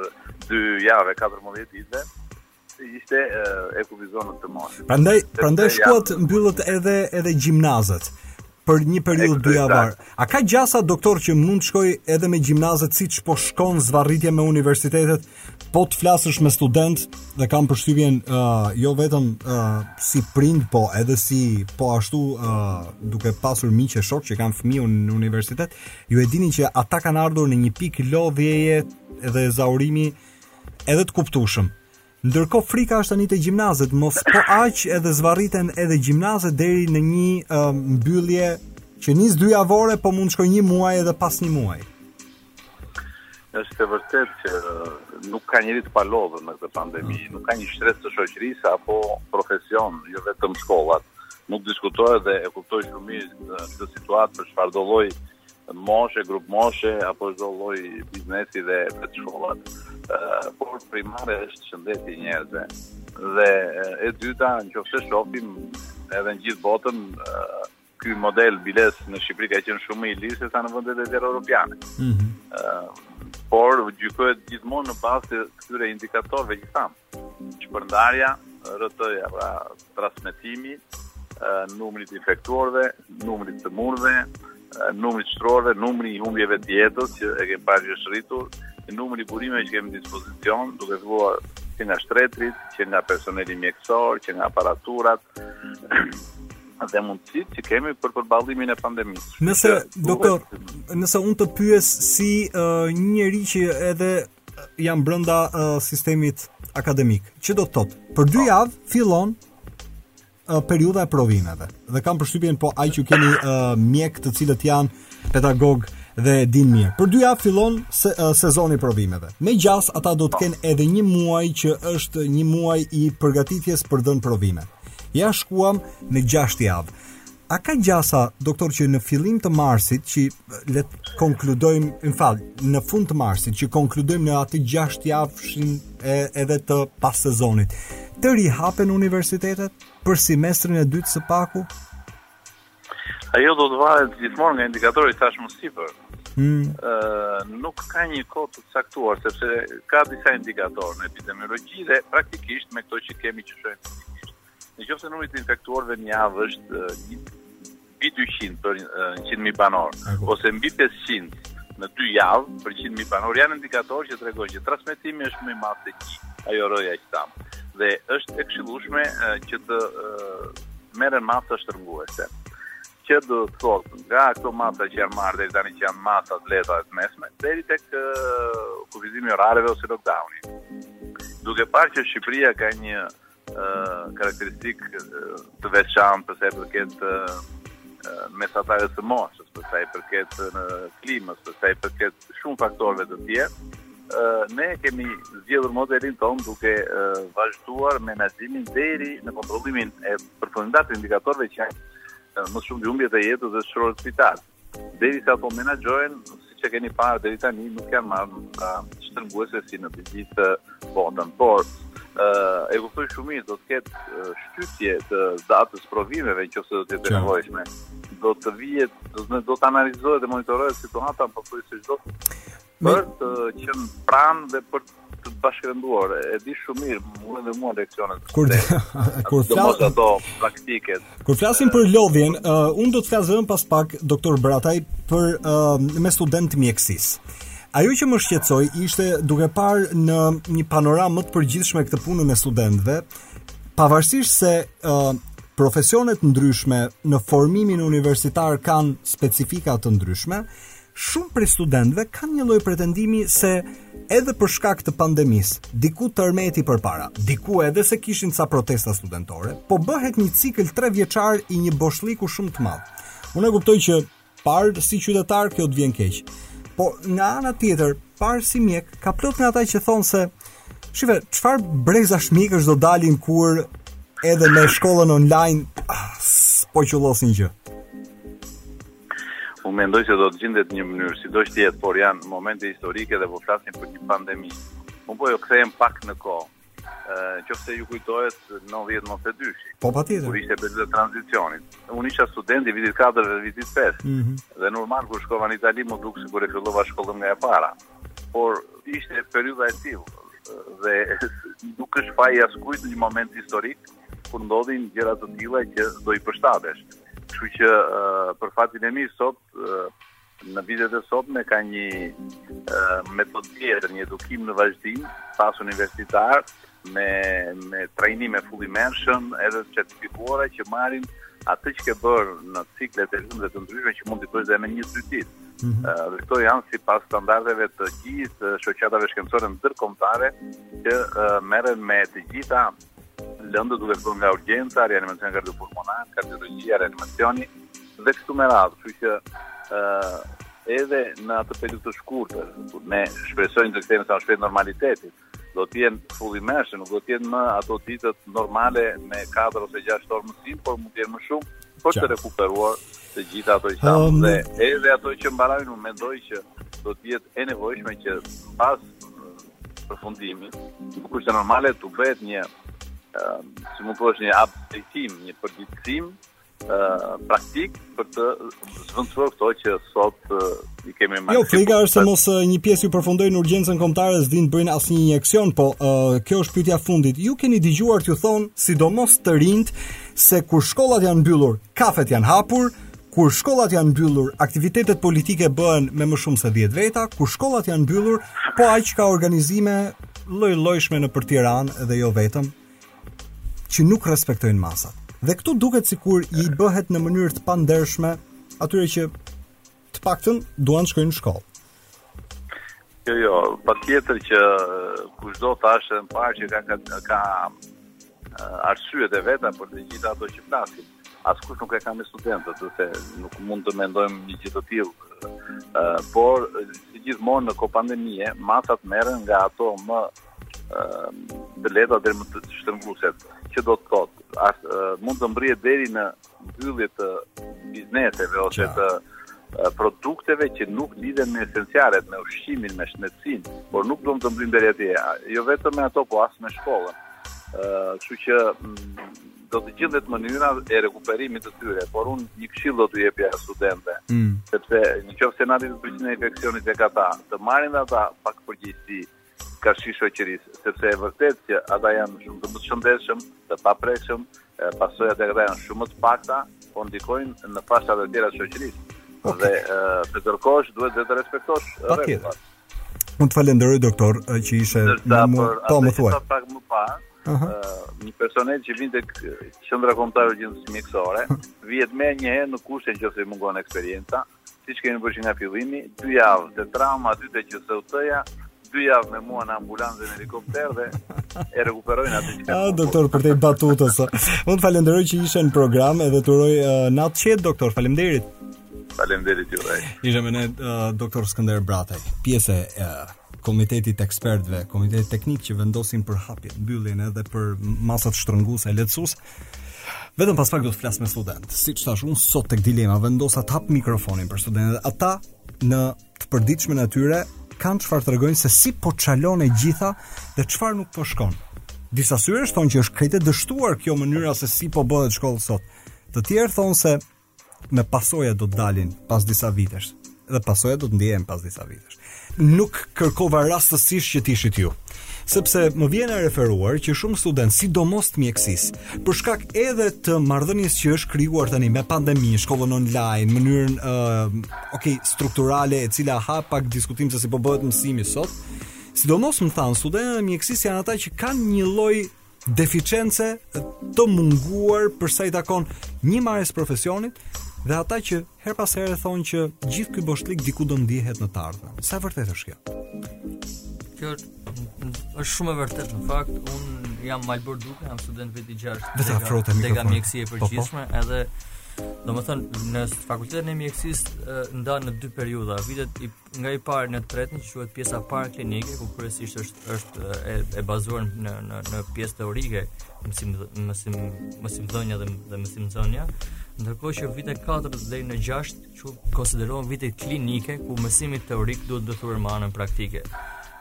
2 javë 14 ditë të kufizonim këtë moshë. Prandaj prandaj shkuat mbyllët edhe edhe gjimnazet. për një periudhë dyjavore. A ka gjasa doktor që mund të shkojë edhe me gjimnazet siç po shkon zvarritja me universitetet? Po të flasësh me studentë dhe kam përshtypjen uh, jo vetëm uh, si prind, po edhe si po ashtu uh, duke pasur miq e shokë që kanë fëmijë në universitet, ju e dini që ata kanë ardhur në një pikë lodhjeje dhe ezaurimi edhe të kuptueshëm. Ndërkohë frika është tani te gjimnazet, mos po aq edhe zvarriten edhe gjimnazet deri në një uh, mbyllje që nis dy javore, po mund të shkojë një muaj edhe pas një muaji. Është e vërtetë që nuk ka njeri të palodhur me këtë pandemi, mm. nuk ka një shtresë të shoqërisë apo profesion, jo vetëm shkollat. Nuk diskutohet dhe e kuptoj shumë mirë këtë situatë për çfarëdo lloj moshe, grup moshe, apo çdo lloj biznesi dhe për shkollat. Por primare është shëndeti i njerëzve. Dhe e dyta, në qoftë se shofim edhe në gjithë botën, ky model biles në Shqipëri ka qenë shumë më i lirë sesa në vendet e tjera europiane. Mm -hmm. uh, por, gjykohet gjithmonë në bazë të këtyre indikatorëve që thamë. Shpërndarja, RT-ja, pra transmetimi, numri i të infektuarve, numri i të sëmurëve, numri i të shtruarve, numri i humbjeve të jetës që e kemi parë që është rritur, numri i burimeve që kemi në dispozicion, duke filluar që nga shtretërit, që nga personeli mjekësor, që nga aparaturat dhe mundësitë që kemi për përballimin e pandemisë. Nëse doktor, nëse unë të pyes si uh, një njeri që edhe jam brenda uh, sistemit akademik. Që do të thotë, për dy javë fillon uh, periudha e provimeve. Dhe kam përshtypjen po aq që keni uh, mjekë të cilët janë pedagogë dhe e dinë mirë. Për dy javë fillon se, uh, sezoni i provimeve. Me gjasë ata do të kenë edhe një muaj që është një muaj i përgatitjes për të dhënë provime. Ja shkuam në 6 javë. A ka gjasa, doktor, që në fillim të marsit, që le të konkludojmë, më fal, në fund të marsit, që konkludojmë në atë 6-javëshin e, edhe të pas sezonit, të rihapen universitetet për semestrin e dytë së paku? Ajo do të varet gjithmonë nga indikatorët që thashë më sipër. Mm. Uh, nuk ka një kohë të caktuar sepse ka disa indikatorë në epidemiologji dhe praktikisht me këto që kemi që shohim Në qoftë se numri i të infektuarve në javë është mbi 200 për 100.000 banorë, ose mbi 500 në 2 javë për 100.000 banorë, janë indikatorë që tregojnë që transmetimi është më i madh se një, ajo R-ja që thamë. Dhe është e këshillueshme që të merren masa shtrënguese. Që do të thotë, nga këto masa që janë marrë deri tani që janë masa të lehta dhe të mesme, deri tek kufizimi i orareve ose lockdowni. Duke parë që Shqipëria ka një karakteristikë të veçantë për sa i përket mesatares së moshës, për sa i përket klimës, për sa i përket shumë faktorëve të tjerë, ne kemi zgjedhur modelin tonë duke vazhduar me menaxhimin deri në kontrollimin përfundimtar të indikatorëve që janë më shumë dy, humbjet e jetës dhe të shtruarit në spital. Deri sa po menaxhohen, siç e keni parë deri tani nuk janë marrë masa shtrënguese si në të gjithë botën, por e kuptoj shumë mirë, do të ketë shtytje të datës së provimeve nëse do të jetë e nevojshme. Do të vihet, do të do të analizohet dhe monitorohet situata, por po se çdo për të qenë pranë dhe për të bashkërenduar. E di shumë mirë, mua dhe mua leksionet. Kur kur flas ato praktike. Kur flasim për lodhjen, uh, unë do të flas edhe pas pak doktor Brataj për uh, me studentë të mjekësisë. Ajo që më shqetësoi ishte duke parë në një panoramë më të përgjithshme këtë punën e studentëve, pavarësisht se uh, profesione të ndryshme në formimin universitar kanë specifika të ndryshme, Shumë prej studentëve kanë një lloj pretendimi se edhe për shkak të pandemisë, diku tërmeti përpara, diku edhe se kishin ca protesta studentore, po bëhet një cikël tre vjeçar i një boshlliku shumë të madh. Unë e kuptoj që parë si qytetar kjo të vjen keq. Po nga ana tjetër, parë si mjek, ka plot nga ata që thonë se shihe, çfarë brezash mjekësh do dalin kur edhe me shkollën online a po qullosin gjë. Unë mendoj se do të gjendet një mënyrë, sido që të jetë, por janë momente historike dhe po flasim për një pandemi. Unë po ju kthej pak në kohë, qoftë se ju kujtohet nëntëdhjetë e dyshi. Po patjetër. Kur ishte periudha e tranzicionit. Unë isha student i vitit 4 dhe vitit 5. Mm -hmm. Dhe normal, kur shkova në Itali, m'u duk sikur e fillova shkollën nga e para. Por ishte periudha e tillë. Dhe nuk është faj i askujt një moment historik, kur ndodhin gjëra të tilla që do t'i përshtatesh. Kështu që uh, për fatin e mirë sot uh, në vitet e sotme ka një uh, metodë tjetër, një edukim në vazhdim pasuniversitar me me trajnime full immersion edhe të certifikuara që marrin atë që ke bërë në ciklet e lëndëve të ndryshme që mund të bësh edhe në një dy ditë. Mm -hmm. Dhe këto janë sipas standardeve të gjithë shoqatave shkencore ndërkombëtare që uh, merren me të gjitha Lëndët duke qenë nga urgjenca, reanimacioni kardiopulmonar, kardiologjia, reanimacioni dhe kështu me radhë, kështu që edhe në atë periudhë të shkurtër, kur ne shpresojmë të kthehemi sa më shpejt normalitetit, do të jenë full immersion, nuk do të jenë më ato ditët normale me 4 ose 6 orë mësim, por mund të jenë më shumë për të rekuperuar të gjitha ato që thamë. Um, dhe edhe ato që mbarojnë, unë mendoj që do të jetë e nevojshme që pas përfundimit, kur është normale të bëhet një si mund të them një apdejtim, një përditësim praktik për të zëvendësuar këto që sot i kemi marrë. Jo, frika është se mos një pjesë ju përfundojnë në urgjencën kombëtare dhe s'dinë të bëjnë asnjë injeksion, po uh, kjo është pyetja e fundit. Ju keni dëgjuar t'ju thonë sidomos të rinjtë se kur shkollat janë mbyllur, kafetë janë hapur, Kur shkollat janë mbyllur, aktivitetet politike bëhen me më shumë se 10 veta, kur shkollat janë mbyllur, po aq ka organizime lloj-llojshme nëpër Tiranë dhe jo vetëm që nuk respektojnë masat. Dhe këtu duket sikur i bëhet në mënyrë të pandershme atyre që të paktën duan të shkojnë në shkollë. Jo, jo, patjetër që kushdo, thashë dhe më parë që ka, ka, ka arsyet e veta për të gjitha ato që flasin. Askush nuk e ka me studentët, dhe nuk mund të mendojmë një gjë të tillë. Por, si gjithmonë në kohë pandemie, masat merren nga ato më të lehta deri më shtrënguese, që do të thotë, mund të mbërrihet deri në mbyllje të bizneseve ose të produkteve që nuk lidhen me esencialet, me ushqimin, me shëndetësinë, por nuk duam të mbërrijmë deri atje, jo vetëm me ato, po as me shkollën. Kështu që mm, do të gjendet mënyra e rekuperimit të tyre, por unë një këshillë do t'u jepja studentëve, mm. sepse në qoftë se në atit të përgjën e infeksionit tek ata, të marrin dhe ata pak përgjegjësi, karshi shoqërisë, sepse e vërtetë që ata janë shumë më të shëndetshëm, të paprekshëm, pasojat te këta janë shumë më të pakta, po ndikojnë në fasha të tjera të shoqërisë. Okay. Dhe uh, të kërkosh duhet dhe të respektosh rregullat. Unë të falenderoj doktor që ishe me mua. Po më thuaj. Sa pak më parë, uh -huh. uh, një personel që vjen te qendra kombëtare e urgjencës mjekësore, vihet menjëherë në kushtin që i mungon eksperienca, Siç kemi bërë që nga fillimi, dy javë te trauma, dy te QSUT-ja, dy javë me mua në ambulancë dhe në helikopter dhe e rekuperojnë atë që Ah, doktor, për te batutës. Unë falenderoj që ishe në program edhe të uroj uh, natë të qetë, doktor. Faleminderit. Faleminderit ju. Ishte me ne uh, doktor Skënder Brataj, pjesë e uh, komitetit të ekspertëve, komitetit teknik që vendosin për hapjen, mbylljen edhe për masat shtrënguese, lehtësuese. Vetëm pas pak do të flas me studentë. Siç thashë unë sot tek dilema vendosa të hap mikrofonin për studentët. Ata në të përditshmen e tyre kanë çfarë të tregojnë se si po çalon e gjitha dhe çfarë nuk po shkon. Disa syresh thonë që është krejt e dështuar kjo mënyra se si po bëhet shkollë sot. Të tjerë thonë se me pasoja do të dalin pas disa vitesh dhe pasojat do të ndjehen pas disa vitesh. Nuk kërkova rastësisht që të ishit ju, sepse më vjen e referuar që shumë studentë, sidomos të mjekësisë, për shkak edhe të marrëdhënies që është krijuar tani me pandeminë, shkollën online, mënyrën ë uh, okay, strukturale e cila ha pak diskutim se si po bëhet mësimi sot, Sidomos më thanë, studentët e mjekësisë janë ata që kanë një lloj deficiencë të munguar për sa i takon në marrjes profesionit dhe ata që her pas here thonë që gjithë ky boshllik diku do ndihet në të ardhmen. Sa e vërtetë është kjo? Kjo është shumë e vërtetë në fakt. Un jam Malbor Duke, jam student viti i 6. Vetë afrote me këtë mjekësi e po, po. përgjithshme, edhe domethënë në fakultetin e mjekësisë ndahet në dy periudha, vitet i nga i pari në të tretin që quhet pjesa paraklinike ku kryesisht është është e, e bazuar në në në pjesë teorike mësim mësim mësimdhënia dhe dhe mësimdhënia ndërkohë që vitet 4 deri në 6 që konsiderohen vite klinike ku mësimi teorik duhet ndërthurur me anën praktike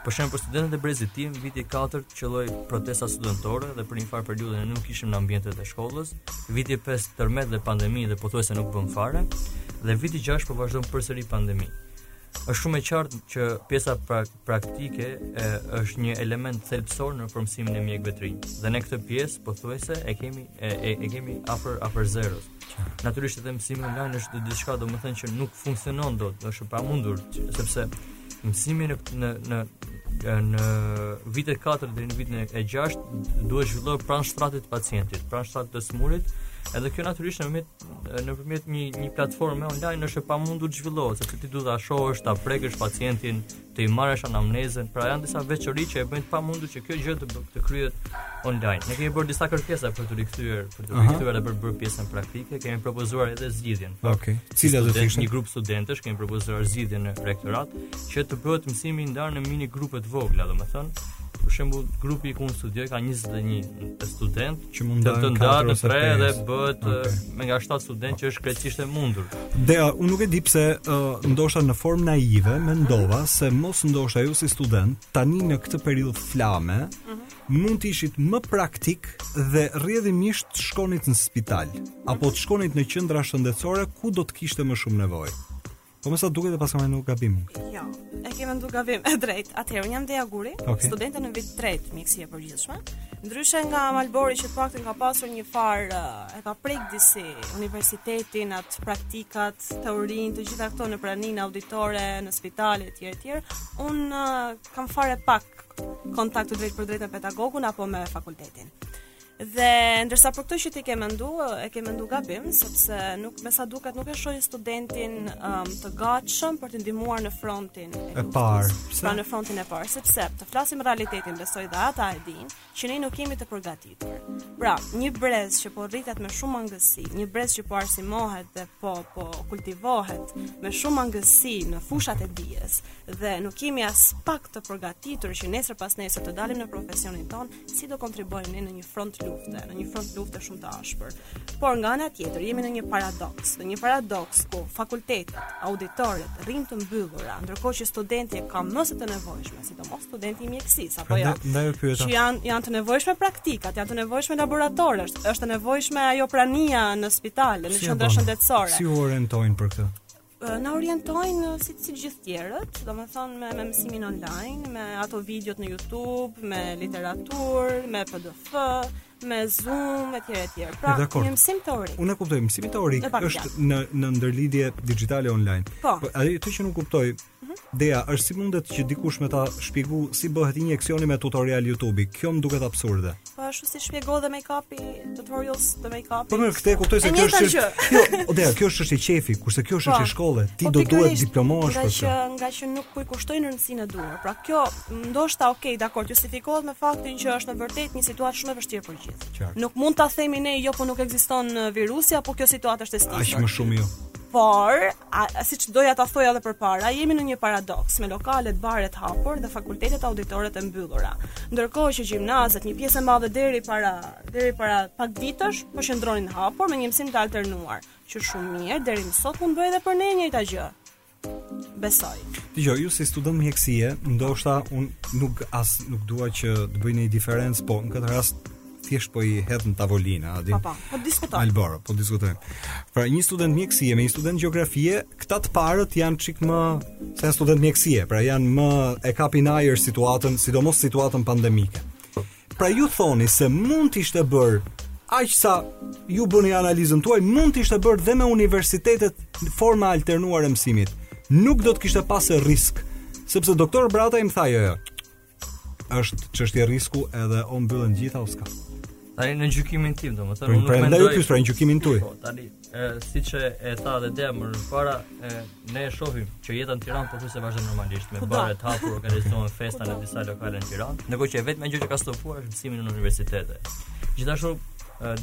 Për shembull, për studentët e brezit tim, viti i katërt qëlloi protesta studentore dhe për një farë periudhe ne nuk ishim në ambientet e shkollës. Viti i pestë tërmet dhe pandemi dhe pothuajse nuk bëmë fare. Dhe viti i gjashtë po vazhdon përsëri pandemi. Është shumë e qartë që pjesa pra praktike e, është një element thelbësor në formësimin e mjekëve të rinj. Dhe ne këtë pjesë pothuajse e kemi e, e, e kemi afër afër zeros. Natyrisht edhe mësimi online është diçka domethënë që nuk funksionon dot, është e pamundur sepse mësimi në në në në vitet 4 deri në vitin e 6 duhet zhvilluar pranë shtratit të pacientit, pranë shtratit të smurit, Edhe kjo natyrisht nëpërmjet nëpërmjet një një platforme online është e pamundur të zhvillohet, sepse ti duhet ta shohësh, ta prekësh pacientin, t'i marrësh anamnezën, pra janë disa veçori që e bëjnë të pamundur që kjo gjë të të kryhet online. Ne kemi bërë disa kërkesa për t'u rikthyer, për t'u rikthyer dhe për të bërë pjesën praktike, kemi propozuar edhe zgjidhjen. Okej. Okay. Cila do të ishte një grup studentësh, kemi propozuar zgjidhjen në rektorat që të bëhet mësimi i ndarë në mini grupe të vogla, domethënë për shembull grupi ku unë studioj ka 21 studentë që mund të ndahet në tre dhe bëhet okay. me nga 7 studentë që është krejtësisht e mundur. Dea, unë nuk e di pse uh, ndoshta në formë naive mendova se mos ndoshta ju si studentë tani në këtë periudhë flame mm -hmm. mund të ishit më praktikë dhe rrjedhimisht të shkonit në spital apo të shkonit në qendra shëndetësore ku do të kishte më shumë nevojë. Po me sa duket e paskam menduar gabim Jo, e ke menduar gabim e drejt Atëherë, unë jam Dea Guri okay. Studente në vit të tretë mjekësi e përgjithshme Ndryshe nga Malbori që të paktën ka pasur një farë e ka prek disi universitetin, atë praktikat, teorinë, të gjitha këto në prani në auditore, në spitale etj etj. Un uh, kam fare pak kontakt të drejtpërdrejtë me pedagogun apo me fakultetin. Dhe ndërsa për këtë që ti ke mendu, e ke mendu gabim, sepse nuk me sa duket nuk e shohin studentin um, të gatshëm për të ndihmuar në frontin e, e parë. Pra në frontin e parë, sepse të flasim realitetin, besoj dhe ata e dinë, që ne nuk jemi të përgatitur. Pra, një brez që po rritet me shumë mangësi, një brez që po arsimohet dhe po po kultivohet me shumë mangësi në fushat e dijes dhe nuk jemi aspak të përgatitur që nesër pasnesër të dalim në profesionin tonë, si do kontribuojmë ne në një front lufte, në një front lufte shumë të ashpër. Por nga ana tjetër jemi në një paradoks, në një paradoks ku fakultetet, auditoret rrinë të mbyllura, ndërkohë që studenti e ka më se të nevojshme, sidomos studenti i mjekësisë apo jo. Ndaj u pyeta. Që janë janë të nevojshme praktikat, janë të nevojshme laboratorët, është është e nevojshme ajo prania në spital, në qendra shëndetësore. Si ju orientojnë për këtë? Na orientojnë si si gjithë tjerët, domethënë me me mësimin online, me ato videot në YouTube, me literaturë, me PDF, me Zoom etj etj. Pra, një mësim teorik. Unë e kuptoj, mësimi teorik është në në ndërlidhje digjitale online. Po, po atë që nuk kuptoj. Mhm. Dea, është si mundet që dikush me ta shpjegu si bëhet injeksioni me tutorial YouTube-i? Kjo më duket absurde. Po ashtu si shpjegohet dhe make-up-i, tutorials dhe make-up. Po mirë, këtë e kuptoj se kjo është çështje. Jo, o Dea, kjo është çështje qefi, kurse kjo është po. çështje shkolle. Ti po, do duhet diplomohesh për këtë. Ngaqë nuk i kushtojnë rëndësinë e duhur. Pra kjo ndoshta ok, dakor, justifikohet me faktin që është në vërtetë një situatë shumë e vështirë për gjithë. Nuk mund ta themi ne jo po nuk ekziston uh, virusi apo kjo situatë është e stisur. Aq më shumë jo. Por, a, siç doja ta thoja edhe përpara, jemi në një paradoks me lokalet, baret hapur dhe fakultetet auditoret e mbyllura. Ndërkohë që gjimnazet, një pjesë e madhe deri para deri para pak ditësh po qëndronin hapur me një mësim të alternuar, që shumë mirë deri më sot mund bëhej edhe për ne njëjta gjë. Besoj. Dëgjo, ju si student mjekësie, ndoshta unë nuk as nuk dua që të bëj një diferencë, po në këtë rast thjesht po i hedh në tavolinë, a di. Po, po, po diskutojmë. Albor, po diskutojmë. Pra një student mjekësie me një student gjeografie, këta të parët janë çik më se janë student mjekësie, pra janë më e kapin në ajër situatën, sidomos situatën pandemike. Pra ju thoni se mund të ishte bërë aq sa ju bëni analizën tuaj, mund të ishte bërë dhe me universitetet forma e alternuar e mësimit. Nuk do të kishte pas risk, sepse doktor Brataj më tha jo, jo. Është çështje risku edhe o mbyllen të gjitha o s'ka. Tani në gjykimin tim, domethënë unë nuk mendoj. Prandaj ju pyes për gjykimin tuaj. Po, tani e, siç e tha edhe Dea më përpara, e, ne e shohim që jeta në Tiranë pothuajse vazhdon normalisht me baret hapur, organizohen festa në disa lokale në Tiranë, ndërkohë që e vetmja gjë që ka stopuar është mësimi në universitete. Gjithashtu,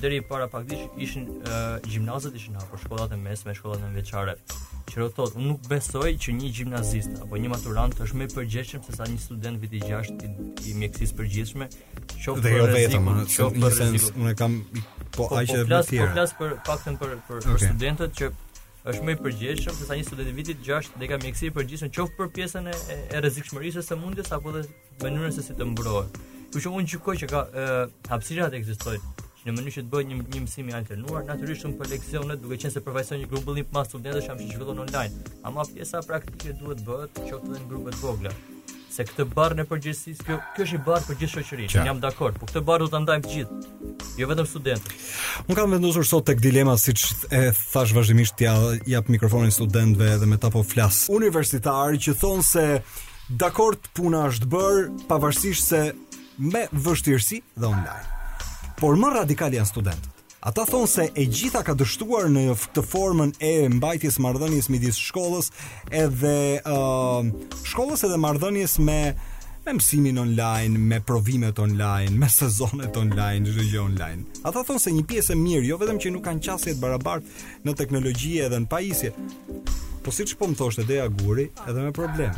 deri para pak ditësh ishin uh, gjimnazet ishin hapur, shkollat e mesme, shkollat 9-vjeçare. Që do thotë, unë nuk besoj që një gjimnazist apo një maturant është më i përgjegjshëm se sa një student viti 6 i, i mjekësisë përgjithshme, Qoftë dhe jo vetëm, qoftë për sens, unë kam po, po aq po, edhe për tjerë. Po flas për faktin për për, për okay. studentët kush është më i përgjegjshëm se sa një student i vitit 6 dhe ka mjekësi e përgjithshme qoftë për pjesën e, e, e rrezikshmërisë sëmundjes apo dhe mënyrën se si të mbrohet. Kështu që unë gjykoj që ka hapësira, ekzistojnë në mënyrë që të bëjë një, një mësim i alternuar, natyrisht unë për leksionet, duke qenë se përfaqëson një grumbullim të madh studentësh të zhvillohen online. Ama pjesa praktike duhet bëhet qoftë edhe në grupe të vogla. se këtë barrë në përgjithësi, kjo kjo është një barrë për gjithë shoqërinë. Unë jam dakord, por këtë barrë do ta ndajmë të gjithë. Jo vetëm studentët. Unë kam vendosur sot tek dilema siç e thashë vazhdimisht t'ia jap mikrofonin studentëve edhe me ta po flas. Universitarë që thonë se dakord puna është bërë pavarësisht se me vështirësi dhe online. Por më radikalë janë studentët. Ata thonë se e gjitha ka dështuar në këtë formën e mbajtjes marrëdhënies midis shkollës edhe ë uh, shkollës edhe marrëdhënies me me mësimin online, me provimet online, me sezonet online, çdo gjë online. Ata thonë se një pjesë e mirë, jo vetëm që nuk kanë qasje të barabartë në teknologji edhe në pajisje. Po siç po më thoshte Deja Guri, edhe me probleme.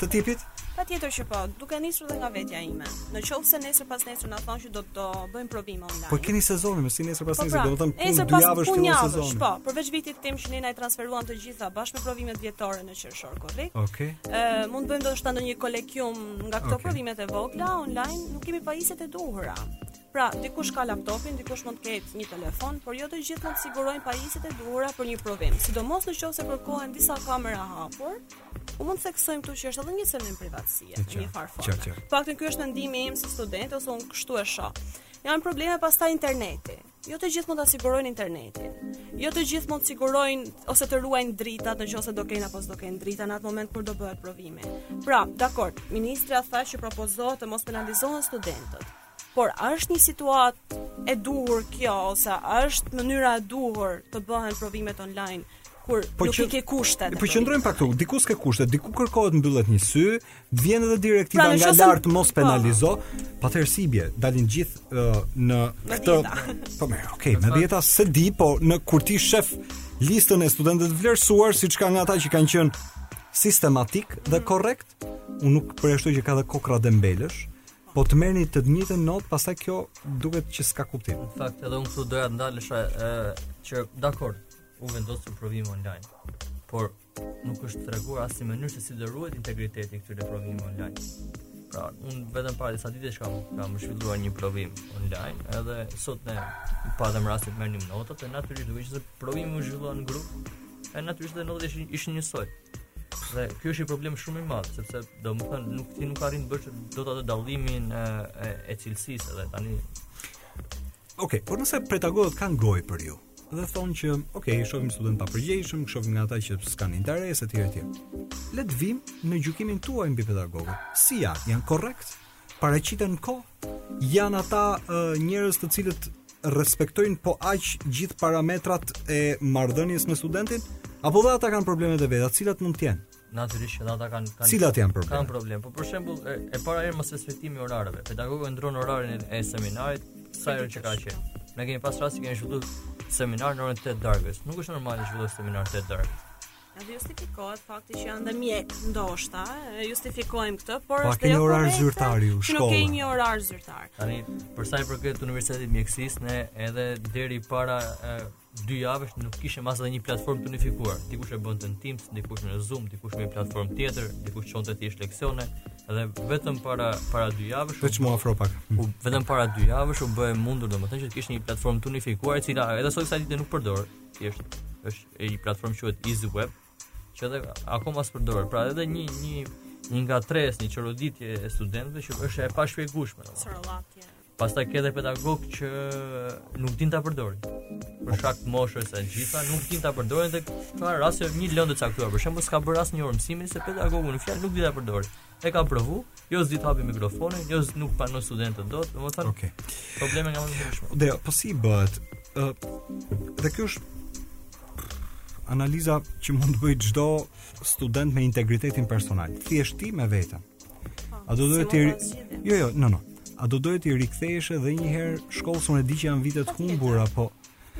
Të tipit? Patjetër që po. Duke nisur dhe nga vetja ime. Në qoftë se nesër pasnesër na thonë që do të bëjmë provime online. Po e keni sezonin, si nesër pas po nesër, pra, domethënë punë dy javësh të nis sezoni. Po, përveç vitit tim që ne na i transferuan të gjitha bashkë me provimet vjetore në qershor, korrik. Okej. Okay. Ë, mund të bëjmë ndoshta ndonjë kolokium nga këto okay. provimet e vogla online, nuk kemi pajisjet e duhura. Pra, dikush ka laptopin, dikush mund të ketë një telefon, por jo të gjithë mund të sigurojnë pajisjet e duhura për një provim. Sidomos në qoftë se kërkohen disa kamera hapur, u mund të theksojmë këtu që është edhe një cënim privatësie, në një farë forme. Paktën ky është mendimi im si student ose unë kështu e shoh. Janë probleme pastaj interneti. Jo të gjithë mund ta sigurojnë internetin. Jo të gjithë mund të sigurojnë ose të ruajnë dritat nëse do kenë apo s'do kenë drita në atë moment kur do bëhet provimi. Pra, dakord, ministrja tha që propozohet të mos penalizohen studentët. Por a është një situatë e duhur kjo ose a është mënyra e duhur të bëhen provimet online? kur po nuk që, i ke kushtet. Po qëndrojmë pak këtu, diku s'ke kushtet, diku kërkohet mbyllet një sy, vjen edhe direktiva pra, nga lart mos po. penalizo, pastaj i bie, dalin gjithë uh, në këtë. Po mirë, okay, me dhjeta se di, po në kur ti sheh listën e studentëve të vlerësuar, siç ka nga ata që kanë qenë sistematik dhe korrekt, unë nuk përjashtoj që ka dhe kokrra dembelësh, Po të marrin të njëjtën notë, pastaj kjo duket që s'ka kuptim. Në fakt edhe unë këtu doja të ndalesha ë që dakord, u vendos provim online. Por nuk është treguar asnjë mënyrë se si do ruhet integriteti i këtyre provimeve online. Pra, unë vetëm para disa ditësh kam kam zhvilluar një provim online, edhe sot ne patëm rastin të merrnim notat, e natyrisht duke qenë se provimi u zhvillua në grup, e natyrisht edhe notat ishin ishin njësoj. Dhe ky është një problem shumë i madh, sepse domethënë nuk, ti nuk arrin të bësh dot atë dallimin e, e, e cilësisë edhe tani. Okej, por nëse pedagogët kanë gojë për ju dhe thonë që, okej, shohim studentë të papërgjegjshëm, shohim nga ata që s'kan interes e tjera, e tjera. Le të vim në gjykimin tuaj mbi pedagogët. Si ja, janë korrekt? paraqiten në kohë janë ata uh, njerëz të cilët respektojnë po aq gjithë parametrat e marrëdhënies me studentin apo dhe ata kanë problemet e veta, cilat mund të jenë? Natyrisht që ata kanë kanë cilat janë problemet? Kanë probleme. Po për shembull, e, së pari herë mosrespektimi i orareve. Pedagogu e ndron orarin e seminarit sa herë që ka qejf. Ne kemi pas raste që kemi zhvilluar seminar në orën 8 darkës. Nuk është normale të zhvillosh seminar 8 darkës. Edhe justifikohet me faktin që janë dhe mjekë, ndoshta, e justifikojmë këtë, por është dhe jashtë orarit zyrtar të shkollës. Nuk kemi një orar zyrtar. Tani, për sa i përket Universitetit të Mjekësisë, ne edhe deri para e, dy javësh nuk kishim as dhe një platformë të unifikuar. Dikush e bënte në Teams, dikush në Zoom, dikush me një platformë tjetër, dikush çonte thjesht leksione dhe vetëm para para dy javësh veç m'u afro pak. U vetëm para dy javësh u bë e mundur domethënë që të kishte një platformë të unifikuar e cila edhe sot kësaj dite nuk përdoret, thjesht është një platformë që është Easy Web, që edhe akoma s'përdoret, pra edhe një, një, një ngatërresë, një çoroditje e studentëve që është e pashpjegueshme. Sorollatje. Pastaj ke dhe pedagogë që nuk dinë ta përdorin. Për shkak të moshës e gjitha, nuk dinë ta përdorin dhe ka raste një lëndë të caktuar. Për shembull s'ka bërë asnjë orë mësimi se pedagogu në fjalë nuk di ta përdorë. E kam provu, jo s'di të hapë mikrofonin, jo s'di nuk pranon studentët dot, domethënë okay. probleme nga më të ndryshmet. Dhe jo, po si bëhet? Ë dhe kjo është analiza që mund të bëjë çdo student me integritetin personal. Thjesht ti me veten. Po, A do duhet t'i Jo, jo, no, no. A do duhet t'i rikthehesh edhe një herë shkollës unë e di që janë vite të humbura apo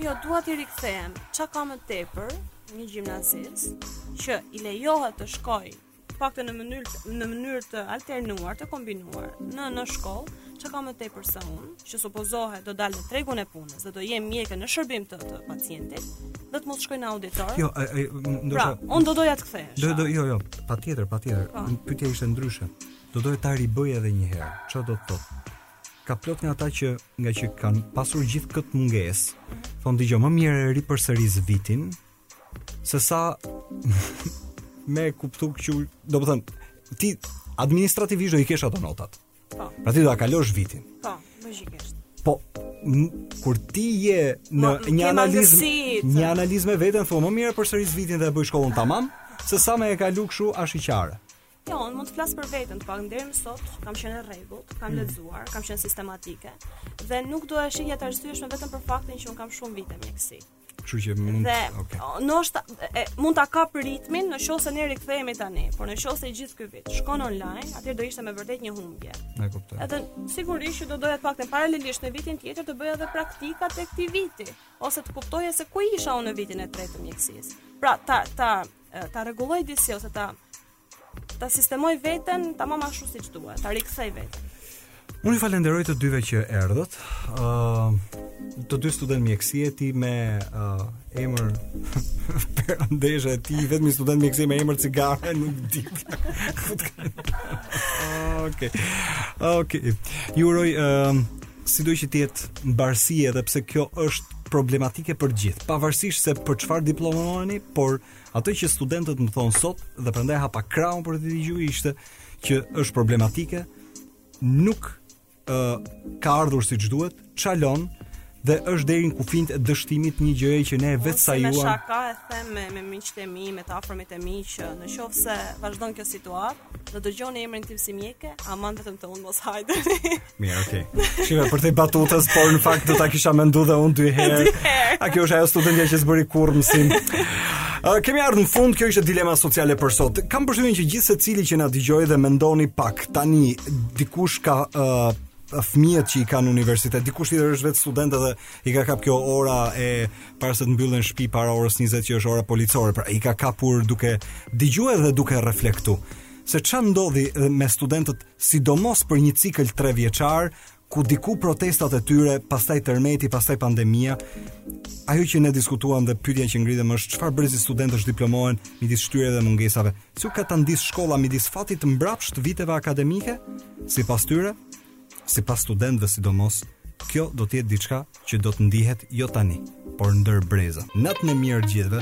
Jo, dua t'i rikthehem. Çka ka më tepër një gjimnazist që i lejohet të shkojë Paktën në mënyrë në mënyrë të alternuar, të kombinuar në në shkollë, çka ka më tepër se unë, që supozohet do dal në tregun e punës dhe do jem mjeke në shërbim të, të pacientit, dhe të mos shkoj në auditor. Jo, e, e, ndërsa, pra, unë do doja të kthehesha. Do, do, jo, jo, patjetër, patjetër. Po. Pyetja ishte ndryshe. Do doje ta ribëje edhe një herë. Ç'do të thotë? Ka plot nga ata që nga që kanë pasur gjithë këtë mungesë. Mhm. Thonë dëgjo, më mirë e ripërsëris vitin, se sa me e kuptu që do me thënë, ti administrativisht do i kesh ato notat. Po. Pra ti do ta kalosh vitin. Po, logjikisht. Po kur ti je në Ma, një analizë, një analizë me veten thua më mirë përsëris vitin dhe e bëj shkollën tamam, se sa me e kalu kështu, a s'është e qartë. Jo, unë mund të flas për veten, të paktën deri më sot kam qenë në rregull, kam mm. lexuar, kam qenë sistematike dhe nuk do e shihja të arsyeshme vetëm për faktin që unë kam shumë vite mjekësi. Kështu që mund dhe, okay. Ndoshta, e, mund ta kap ritmin në qoftë se ne rikthehemi tani, por në qoftë se gjithë ky vit shkon online, atëherë do ishte me vërtet një humbje. E kuptoj. Edhe sigurisht që do doja të paktën paralelisht në vitin tjetër të bëja edhe praktikat e këtij viti, ose të kuptoja se ku isha unë në vitin e tretë të mjekësisë. Pra, ta ta ta rregulloj disi ose ta Ta sistemoj veten tamam ashtu siç duhet, ta rikthej veten. Unë ju falenderoj të dyve që erdhët. Ë uh, të dy student mjekësie ti me uh, emër perandoreshe e ti vetëm student mjekësie me emër cigareje nuk di. Okej. Okej. Ju uroj ë uh, sido që të jetë mbarësi edhe pse kjo është problematike për të gjithë, pavarësisht se për çfarë diplomoheni, por Atë që studentët më thonë sot dhe prandaj hapa krahun për t'i dëgjuar ishte që është problematike, nuk ë uh, ka ardhur siç duhet, çalon dhe është deri në kufijtë e dështimit një gjëje që ne vetë e sajuam. Me shaka e them me me miqtë e mi, me të afërmit e mi që në qoftë se vazhdon kjo situatë, do dëgjoni emrin tim si mjeke, aman vetëm te unë mos hajdeni. Mirë, okay. Shiko, përtej batutës, por në fakt do ta kisha mendu dhe unë dy herë. A kjo është ajo studentja që s'bëri kurrë mësim. Uh, kemi ardhë në fund, kjo ishte dilema sociale për sot. Kam përshtypjen që gjithsecili që na dëgjoi dhe mendoi pak, tani dikush ka uh, fëmijët që i kanë në universitet, dikush tjetër është vetë student dhe i ka kap kjo ora e para se të mbyllen në shtëpi para orës 20 që është ora policore, pra i ka kapur duke dëgjuar dhe duke reflektuar se ça ndodhi me studentët sidomos për një cikël trevjeçar, ku diku protestat e tyre, pastaj tërmeti, pastaj pandemia, ajo që ne diskutuam dhe pyetja që ngritëm është çfarë brezi studentësh diplomohen midis shtyrjeve dhe mungesave. Si u katandis shkolla midis fatit të mbrapsht viteve akademike? Sipas tyre, sipas studentëve sidomos, kjo do të jetë diçka që do të ndihet jo tani, por ndër breza. Natën e mirë të gjithëve.